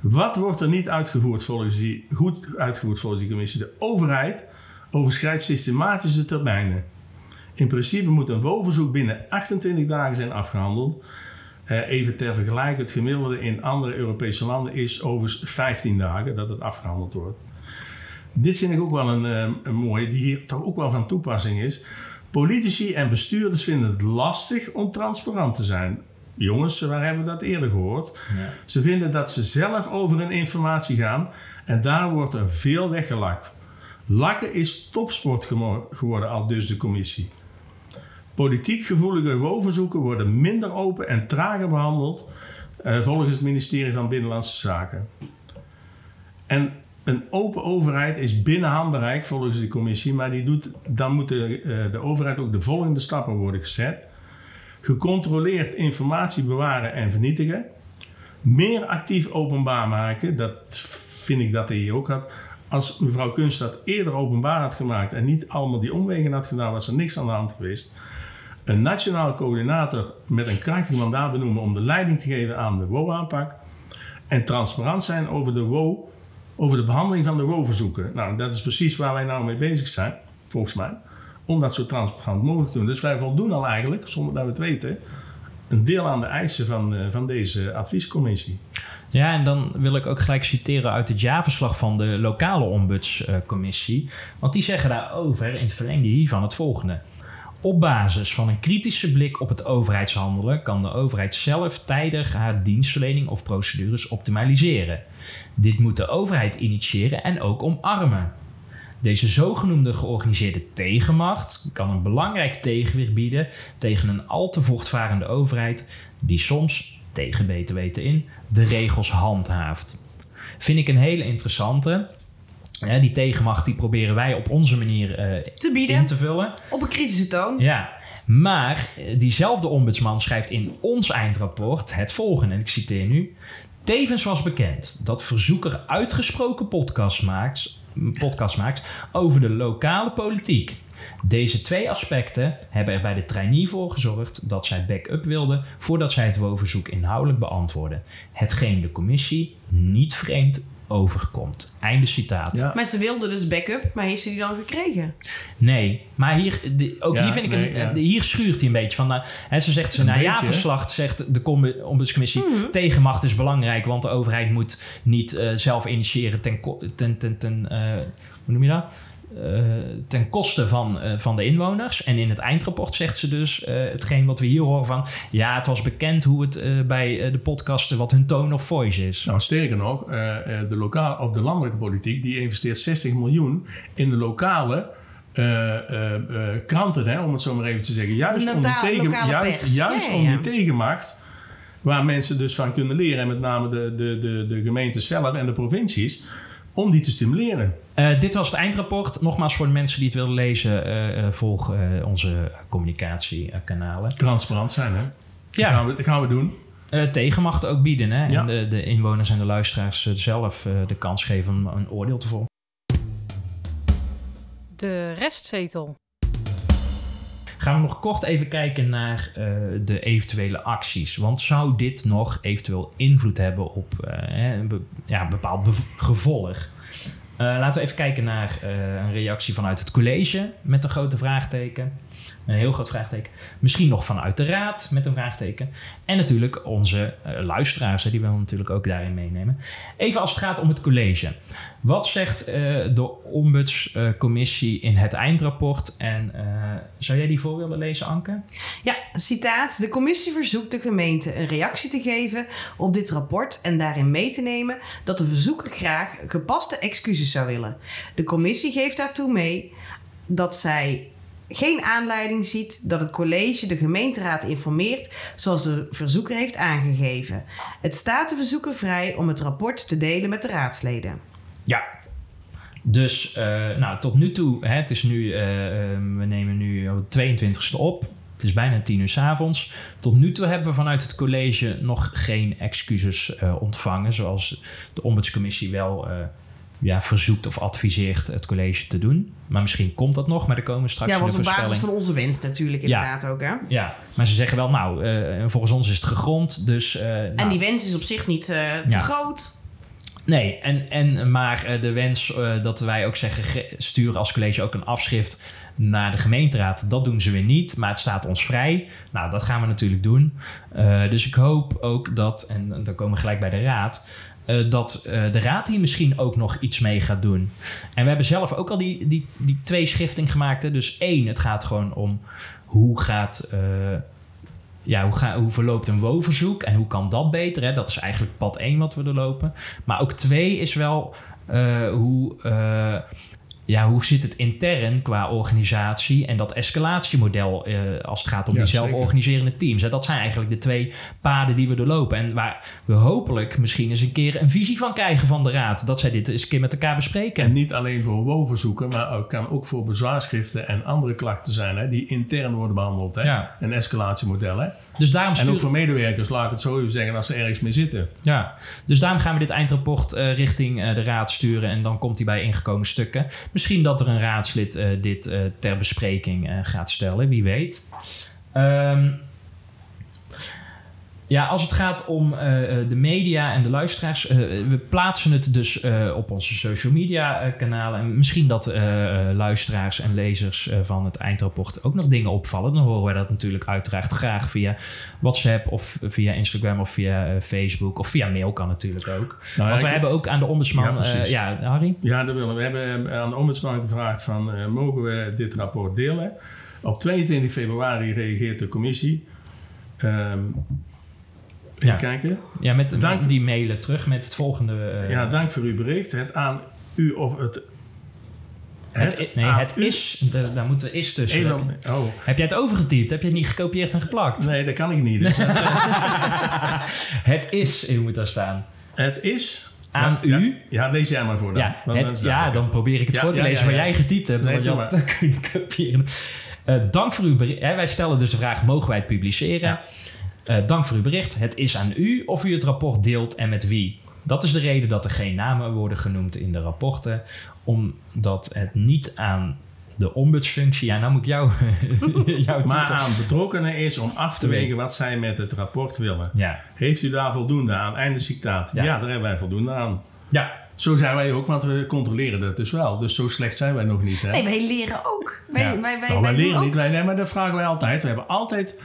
Wat wordt er niet uitgevoerd volgens die, goed uitgevoerd volgens die commissie? De overheid overschrijdt systematisch de termijnen. In principe moet een woonverzoek binnen 28 dagen zijn afgehandeld. Eh, even ter vergelijking, het gemiddelde in andere Europese landen is overigens 15 dagen dat het afgehandeld wordt. Dit vind ik ook wel een, eh, een mooie, die hier toch ook wel van toepassing is. Politici en bestuurders vinden het lastig om transparant te zijn. Jongens, waar hebben we dat eerder gehoord? Ja. Ze vinden dat ze zelf over hun informatie gaan en daar wordt er veel weggelakt. Lakken is topsport geworden, al dus de commissie. Politiek gevoelige woonverzoeken worden minder open en trager behandeld, eh, volgens het ministerie van Binnenlandse Zaken. En een open overheid is binnen handbereik volgens de commissie, maar die doet, dan moet de, eh, de overheid ook de volgende stappen worden gezet. Gecontroleerd informatie bewaren en vernietigen. Meer actief openbaar maken, dat vind ik dat hij hier ook had. Als mevrouw Kunst dat eerder openbaar had gemaakt en niet allemaal die omwegen had gedaan, was er niks aan de hand geweest. Een nationaal coördinator met een krachtig mandaat benoemen om de leiding te geven aan de WO-aanpak. En transparant zijn over de WO, over de behandeling van de WO-verzoeken. Nou, dat is precies waar wij nou mee bezig zijn, volgens mij. Om dat zo transparant mogelijk te doen. Dus wij voldoen al eigenlijk, zonder dat we het weten, een deel aan de eisen van, eh, van deze adviescommissie. Ja, en dan wil ik ook gelijk citeren uit het jaarverslag van de lokale ombudscommissie. Want die zeggen daarover in het verlengde hiervan het volgende. Op basis van een kritische blik op het overheidshandelen kan de overheid zelf tijdig haar dienstverlening of procedures optimaliseren. Dit moet de overheid initiëren en ook omarmen. Deze zogenoemde georganiseerde tegenmacht kan een belangrijk tegenwicht bieden tegen een al te voortvarende overheid die soms, tegen beter weten in, de regels handhaaft. Vind ik een hele interessante. Ja, die tegenmacht die proberen wij op onze manier eh, Te bieden. in te vullen. Op een kritische toon. Ja, maar eh, diezelfde ombudsman schrijft in ons eindrapport het volgende, en ik citeer nu. Tevens was bekend dat verzoeker uitgesproken podcast maakt, podcast maakt over de lokale politiek. Deze twee aspecten hebben er bij de trainee voor gezorgd dat zij back-up wilde voordat zij het WO-verzoek inhoudelijk beantwoordde. Hetgeen de commissie niet vreemd overkomt. Einde citaat. Ja. Maar ze wilde dus backup, maar heeft ze die dan gekregen? Nee, maar hier, de- ook Ja, hier vind ik nee, een, ja. hier schuurt hij een beetje van. Nou, hè, ze zegt ze, nou ja, verslag zegt de com- ombudscommissie. Tegenmacht is belangrijk, want de overheid moet niet eh, zelf initiëren ten, ten, ten, ten eh, hoe noem je dat? Eh, ten koste van, eh, van de inwoners. En in het eindrapport zegt ze dus eh, hetgeen wat we hier horen van... ja, het was bekend hoe het eh, bij de podcasten wat hun tone of voice is. Nou, sterker nog, de, lokaal, of de landelijke politiek die investeert 60 miljoen in de lokale eh, eh, eh, kranten, hè, om het zo maar even te zeggen. Juist, om die, tegen, juist, juist Ja, ja, om ja. die tegenmacht, waar mensen dus van kunnen leren, en met name de, de, de, de gemeentes zelf en de provincies, om die te stimuleren. Eh, dit was het eindrapport. Nogmaals voor de mensen die het willen lezen... eh, eh, volg eh, onze communicatiekanalen. Transparant zijn, hè? Dat Ja, gaan we, dat gaan we doen. eh, tegenmacht ook bieden. Hè? Ja. En de, de inwoners en de luisteraars zelf eh, de kans geven om een oordeel te vormen. De restzetel. Gaan we nog kort even kijken naar eh, de eventuele acties. Want zou dit nog eventueel invloed hebben op eh, hè, een be- ja, bepaald gevolg? Eh, laten we even kijken naar eh, een reactie vanuit het college met een grote vraagteken. Een heel groot vraagteken. Misschien nog vanuit de raad met een vraagteken. En natuurlijk onze eh, luisteraars, die we natuurlijk ook daarin meenemen. Even als het gaat om het college. Wat zegt eh, de ombudscommissie in het eindrapport? En eh, zou jij die voor willen lezen, Anke? Ja, citaat. De commissie verzoekt de gemeente een reactie te geven op dit rapport en daarin mee te nemen dat de verzoeker graag gepaste excuses zou willen. De commissie geeft daartoe mee dat zij geen aanleiding ziet dat het college de gemeenteraad informeert zoals de verzoeker heeft aangegeven. Het staat de verzoeker vrij om het rapport te delen met de raadsleden. Ja. Dus eh, nou, tot nu toe, hè, het is nu, eh, eh, we nemen nu de 22e op. Het is bijna tien uur s avonds. Tot nu toe hebben we vanuit het college nog geen excuses ontvangen. Zoals de ombudscommissie wel ja, verzoekt of adviseert het college te doen. Maar misschien komt dat nog, maar er komen straks Ja, was op basis van onze wens natuurlijk Ja. inderdaad ook. Hè? Ja, maar ze zeggen wel, nou, eh, volgens ons is het gegrond. Dus, eh, En nou, die wens is op zich niet eh, te Ja. groot. Nee, en, en, maar de wens dat wij ook zeggen, ge- sturen als college ook een afschrift naar de gemeenteraad, dat doen ze weer niet, maar het staat ons vrij. Nou, dat gaan we natuurlijk doen. Dus ik hoop ook dat, en dan komen we gelijk bij de raad, eh, dat eh, de raad hier misschien ook nog iets mee gaat doen. En we hebben zelf ook al die, die, die twee schifting gemaakt. Hè. Dus één, het gaat gewoon om hoe gaat... eh, ja, hoe, hoe verloopt een WO-verzoek en hoe kan dat beter? Hè? Dat is eigenlijk pad 1 wat we doorlopen. Maar ook 2 is wel hoe, ja, hoe zit het intern qua organisatie en dat escalatiemodel eh, als het gaat om Ja, die zelforganiserende teams. Hè? Dat zijn eigenlijk de twee paden die we doorlopen. En waar we hopelijk misschien eens een keer een visie van krijgen van de raad. Dat zij dit eens een keer met elkaar bespreken. En niet alleen voor WO-verzoeken, maar ook, kan ook voor bezwaarschriften en andere klachten zijn, hè, die intern worden behandeld. Hè? Ja. Een escalatiemodel. Hè? Dus daarom En ook voor medewerkers, laat ik het zo even zeggen, als ze ergens mee zitten. Ja, dus daarom gaan we dit eindrapport eh, richting eh, de raad sturen en dan komt hij bij ingekomen stukken. Misschien dat er een raadslid eh, dit ter bespreking gaat stellen, wie weet. Ehm, ja, als het gaat om eh, eh, de media en de luisteraars, eh, we plaatsen het dus op onze social media kanalen. En misschien dat luisteraars en lezers van het eindrapport ook nog dingen opvallen. Dan horen wij dat natuurlijk uiteraard graag via WhatsApp of via Instagram of via Facebook of via mail kan natuurlijk ook. Nou, Want ik- hebben ook aan de ombudsman, Ja, ja, Harry? Ja, dat willen we. We hebben aan de ombudsman gevraagd van, mogen we dit rapport delen? Op 22 februari reageert de commissie. Ehm even Ja. kijken. Ja, met Dank. die mailen terug met het volgende. eh, Ja, dank voor uw bericht. Het aan u of het... het, nee, het u- is, de- daar moet er is tussen. Oh, Heb jij het overgetypt? Heb je het niet gekopieerd en geplakt? nee, dat kan ik niet. Dus het, (laughs) het is, u moet daar staan. het is... Aan Ja, u. Ja, ja, lees jij maar voor dan. Ja, Dan- het, dan ja, dan probeer ik het voor te lezen ja. jij getypt hebt. Nee, want dat (laughs) kun je kopiëren. Eh, dank voor uw bericht. Hè, wij stellen dus de vraag, mogen wij het publiceren? Eh, dank voor uw bericht. Het is aan u of u het rapport deelt en met wie. Dat is de reden dat er geen namen worden genoemd in de rapporten. Omdat het niet aan de ombudsfunctie... Ja, nou moet ik jou... (laughs) jou Maar titel- aan betrokkenen is om af te wegen wat zij met het rapport willen. Ja. Heeft u daar voldoende aan? Einde citaat. Ja. Ja, daar hebben wij voldoende aan. ja, Zo zijn wij ook, want we controleren dat dus wel. Dus zo slecht zijn wij nog niet. Hè? Nee, wij leren ook. Wij, Ja. wij, wij, Nou, wij wij doen leren ook. niet, wij, nee, maar dat vragen wij altijd. We hebben altijd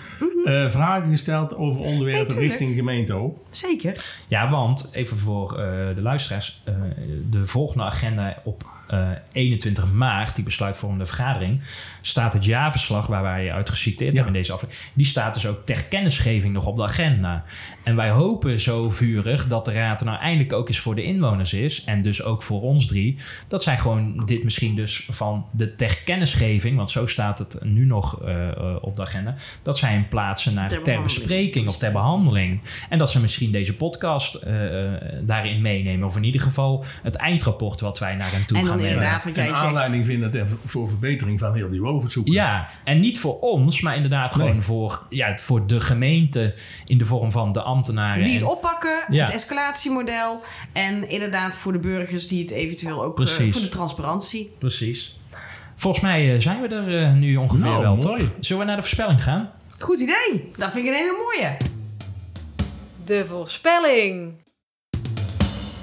eh, vragen gesteld over onderwerpen Nee, richting gemeente ook. Zeker. Ja, want even voor eh, de luisteraars. eh, de volgende agenda op eh, 21 maart, die besluitvormende vergadering, staat het jaarverslag waar wij uit geciteerd Ja. hebben in deze aflevering. Die staat dus ook ter kennisgeving nog op de agenda. En wij hopen zo vurig dat de raad er nou eindelijk ook eens voor de inwoners is. En dus ook voor ons drie. Dat zij gewoon dit misschien dus van de ter kennisgeving, want zo staat het nu nog eh, eh, op de agenda. Dat zij hem plaatsen naar Ter bespreking of ter behandeling. En dat ze misschien deze podcast eh, daarin meenemen. Of in ieder geval het eindrapport wat wij naar hen toe En gaan nemen. inderdaad wat jij Een zegt. aanleiding vinden voor verbetering van heel die Ja, en niet voor ons, maar inderdaad Nee. gewoon voor, ja, voor de gemeente in de vorm van de ambtenaren. Die het en- oppakken, Ja. het escalatiemodel. En inderdaad voor de burgers die het eventueel ook... eh, Precies. voor de transparantie. Precies. Volgens mij eh, zijn we er eh, nu ongeveer Nou, wel, mooi. toch? Zullen we naar de voorspelling gaan? Goed idee. Dat vind ik een hele mooie. De voorspelling.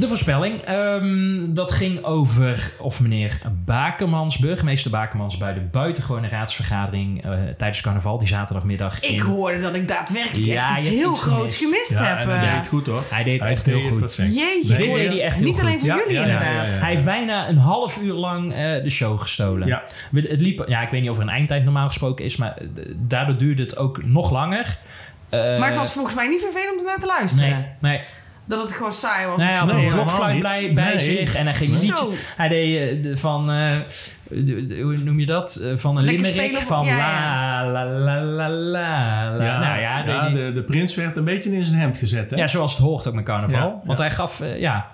De voorspelling, ehm, dat ging over of meneer Bakemans, burgemeester Bakemans, bij de buitengewone raadsvergadering eh, tijdens carnaval, die zaterdagmiddag. Ik in- hoorde dat ik daadwerkelijk Ja, echt iets heel iets groots gemist. gemist Ja, heb. en hij eh. deed het goed hoor. Hij deed Hij echt heel deed goed. perfect. Jeetje. Dit deed hij echt heel Niet goed. alleen voor Ja, jullie ja, ja, inderdaad. ja, ja. Hij heeft bijna een half uur lang eh, de show gestolen. Ja. Het liep, ja, ik weet niet of er een eindtijd normaal gesproken is, maar daardoor duurde het ook nog langer. Eh, Maar het was volgens mij niet vervelend om naar te luisteren. Nee, nee. Dat het gewoon saai was. Nou, hij had Nee, een niet. bij, bij Nee. zich en hij ging liedjes. Hij deed eh, van, eh, de- de- hoe noem je dat? Eh, van een Lekker limerick spelen van ja, la la la la la. Ja, nou ja, ja, die- de, de prins werd een beetje in zijn hemd gezet. Hè? ja, zoals het hoort ook met carnaval. Ja, Want ja. hij gaf, ja,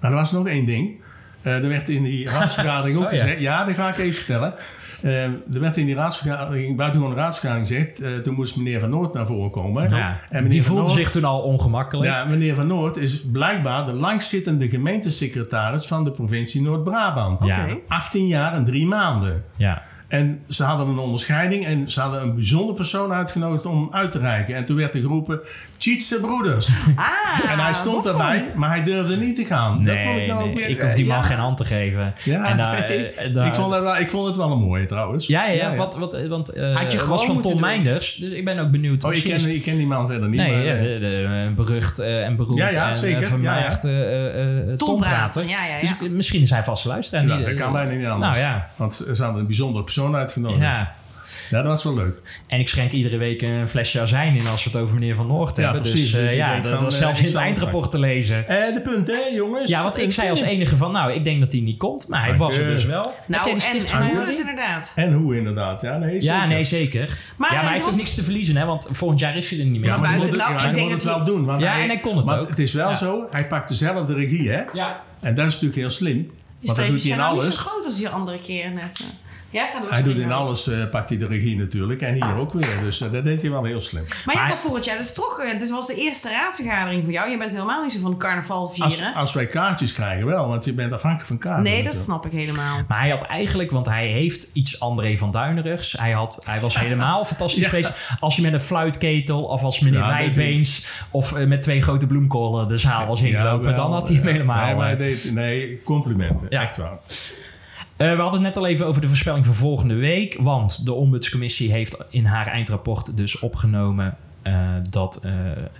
Maar er was nog één ding. Eh, er werd in die (laughs) raadsvergadering ook Oh, gezegd... Ja, dat ga ik even vertellen. Eh, er werd in die raadsvergadering, buitengewone raadsvergadering gezegd... eh, toen moest meneer Van Noord naar voren komen. ja. En meneer die voelde Noord- zich toen al ongemakkelijk. Ja, meneer Van Noord is blijkbaar de langzittende gemeentesecretaris... van de provincie Noord-Brabant. Ja. Oké. 18 jaar en 3 maanden. ja. En ze hadden een onderscheiding en ze hadden een bijzondere persoon uitgenodigd om uit te reiken. En toen werd er geroepen, Tjietse Broeders. (laughs) Ah, en hij stond erbij, maar hij durfde niet te gaan. Nee, dat vond ik nou nee, ook weer... ik hoef die man ja. geen hand te geven. Ja, En daar- nee. eh, daar- ik, vond het wel, ik vond het wel een mooie trouwens. Ja, ja, ja. Wat, wat, want eh, Had je het was van Tom. Meinders. Dus ik ben ook benieuwd. Oh, ik ken, ik ken die man verder niet. Nee, maar, ja, eh, de, de, de berucht eh, en beroemd Ja, ja, en zeker. eh, vermaagd eh, eh, tonprater. Ja, ja, Dus ja. ik- misschien is hij vast luisteraar. ja, dat kan bijna niet anders. Nou ja. Want ze hadden een bijzondere persoon uitgenodigd. Ja. Ja. dat was wel leuk. En ik schenk iedere week een flesje azijn in als we het over meneer Van Noort Ja, hebben. precies. Dus, eh, Dus ja, dat was eh, zelfs in het eindrapport te lezen. Eh, de punten, hè, jongens? Ja, want ik zei als enige van, nou, ik denk dat hij niet komt. Maar hij was er dus wel. Nou, en, hoe nog dus inderdaad. En hoe inderdaad. Ja, nee, zeker. Ja, nee, zeker. Maar, ja, maar hij heeft ook niks te verliezen, hè? Want volgend jaar is hij er niet meer. Ja, maar hij moet het, nou, wel doen. Want Ja, en hij kon het ook. het is wel zo, hij pakt dezelfde regie, hè? Ja. En dat is natuurlijk heel slim. Die Want dat doet hij in zijn nou niet alles. zo groot als die andere keer net. Ja, ga door. Hij doet in alles, eh, pakt hij de regie natuurlijk. En hier ook weer. Dus eh, dat deed hij wel heel slim. Maar jij had volgend jaar, dat is toch, eh, dit was de eerste raadsvergadering voor jou. Je bent helemaal niet zo van carnaval Als, vieren. als wij kaartjes krijgen wel, want je bent afhankelijk van kaarten. nee, dat snap ik helemaal. Maar hij had eigenlijk, want hij heeft iets André van Duinerigs. Hij, had, hij was helemaal (laughs) fantastisch Ja. geweest. Als je met een fluitketel of als meneer Ja, dat Wijdbeens of met twee grote bloemkolen de zaal was ingelopen, Ja, dan had hij hem helemaal. Nee, maar hij deed, nee complimenten. Ja. Echt waar. Eh, we hadden het net al even over de voorspelling voor volgende week. Want de ombudscommissie heeft in haar eindrapport dus opgenomen eh, dat, eh,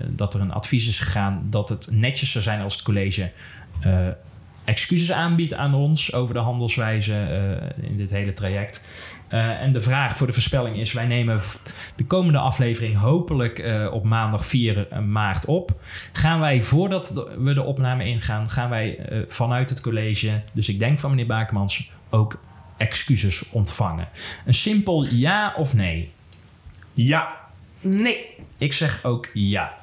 dat er een advies is gegaan dat het netjes zou zijn als het college excuses aanbiedt aan ons over de handelswijze in dit hele traject. En de vraag voor de voorspelling is: wij nemen de komende aflevering hopelijk op maandag 4 maart op. Gaan wij voordat we de opname ingaan, gaan wij vanuit het college, dus ik denk van meneer Bakemans, ook excuses ontvangen? Een simpel ja of nee? Ja. Nee, Ik zeg ook ja.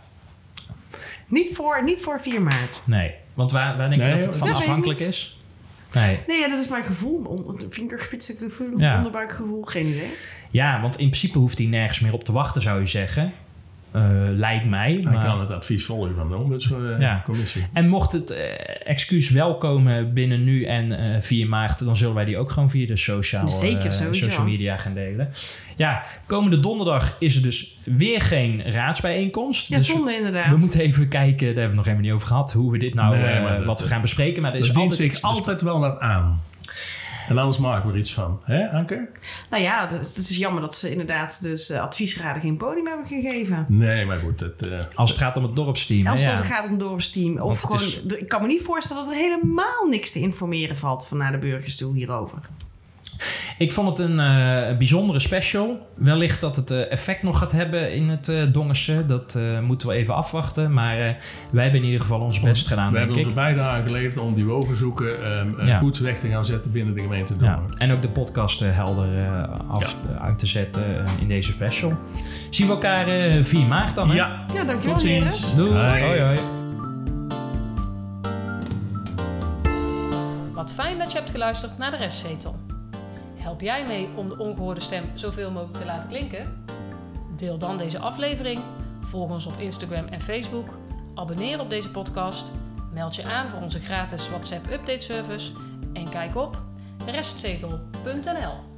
niet voor, niet voor 4 maart. Nee. Want waar, waar denk je Nee, dat het van dat afhankelijk is? Nee. Nee, ja, dat is mijn gevoel. Vingerspitsengevoel, Ja. onderbuikgevoel, geen idee. Ja, want in principe hoeft hij nergens meer op te wachten, zou je zeggen. Eh, lijkt mij. Hij maar- kan het advies volgen van de Ja. ombudscommissie. En mocht het eh, excuus wel komen binnen nu en eh 4 maart, dan zullen wij die ook gewoon via de social, eh, Zeker, social media gaan delen. Ja, komende donderdag is er dus weer geen raadsbijeenkomst. Ja, dus zonde inderdaad. we moeten even kijken, daar hebben we het nog helemaal niet over gehad, hoe we dit nou, Nee, eh, maar dat- wat we gaan bespreken. Maar er is altijd altijd wel wat aan. En anders maken we er iets van. Hè, Anke? Nou ja, het het is jammer dat ze inderdaad dus de adviesraden geen podium hebben gegeven. Nee, maar goed. Het, eh, Als het gaat om het dorpsteam. Als het ja. gaat om dorpsteam. Of het gewoon, is- ik kan me niet voorstellen dat er helemaal niks te informeren valt van naar de burgers toe hierover. Ik vond het een eh, bijzondere special. Wellicht dat het eh, effect nog gaat hebben in het eh Dongerse. Dat eh, moeten we even afwachten. Maar eh, wij hebben in ieder geval ons best gedaan, we denk hebben ik. onze bijdrage geleverd om die woonverzoeken ehm, eh, Ja. goed weg te gaan zetten binnen de gemeente Ja. Dongen. En ook de podcast helder eh, af, uit te zetten in deze special. Zien we elkaar eh 4 maart dan, hè? Ja, Ja, dankjewel tot ziens. Doei. Hoi. Hoi, hoi. Wat fijn dat je hebt geluisterd naar de restzetel. Help jij mee om de ongehoorde stem zoveel mogelijk te laten klinken? Deel dan deze aflevering, volg ons op Instagram en Facebook, abonneer op deze podcast, meld je aan voor onze gratis WhatsApp update service en kijk op restzetel.nl.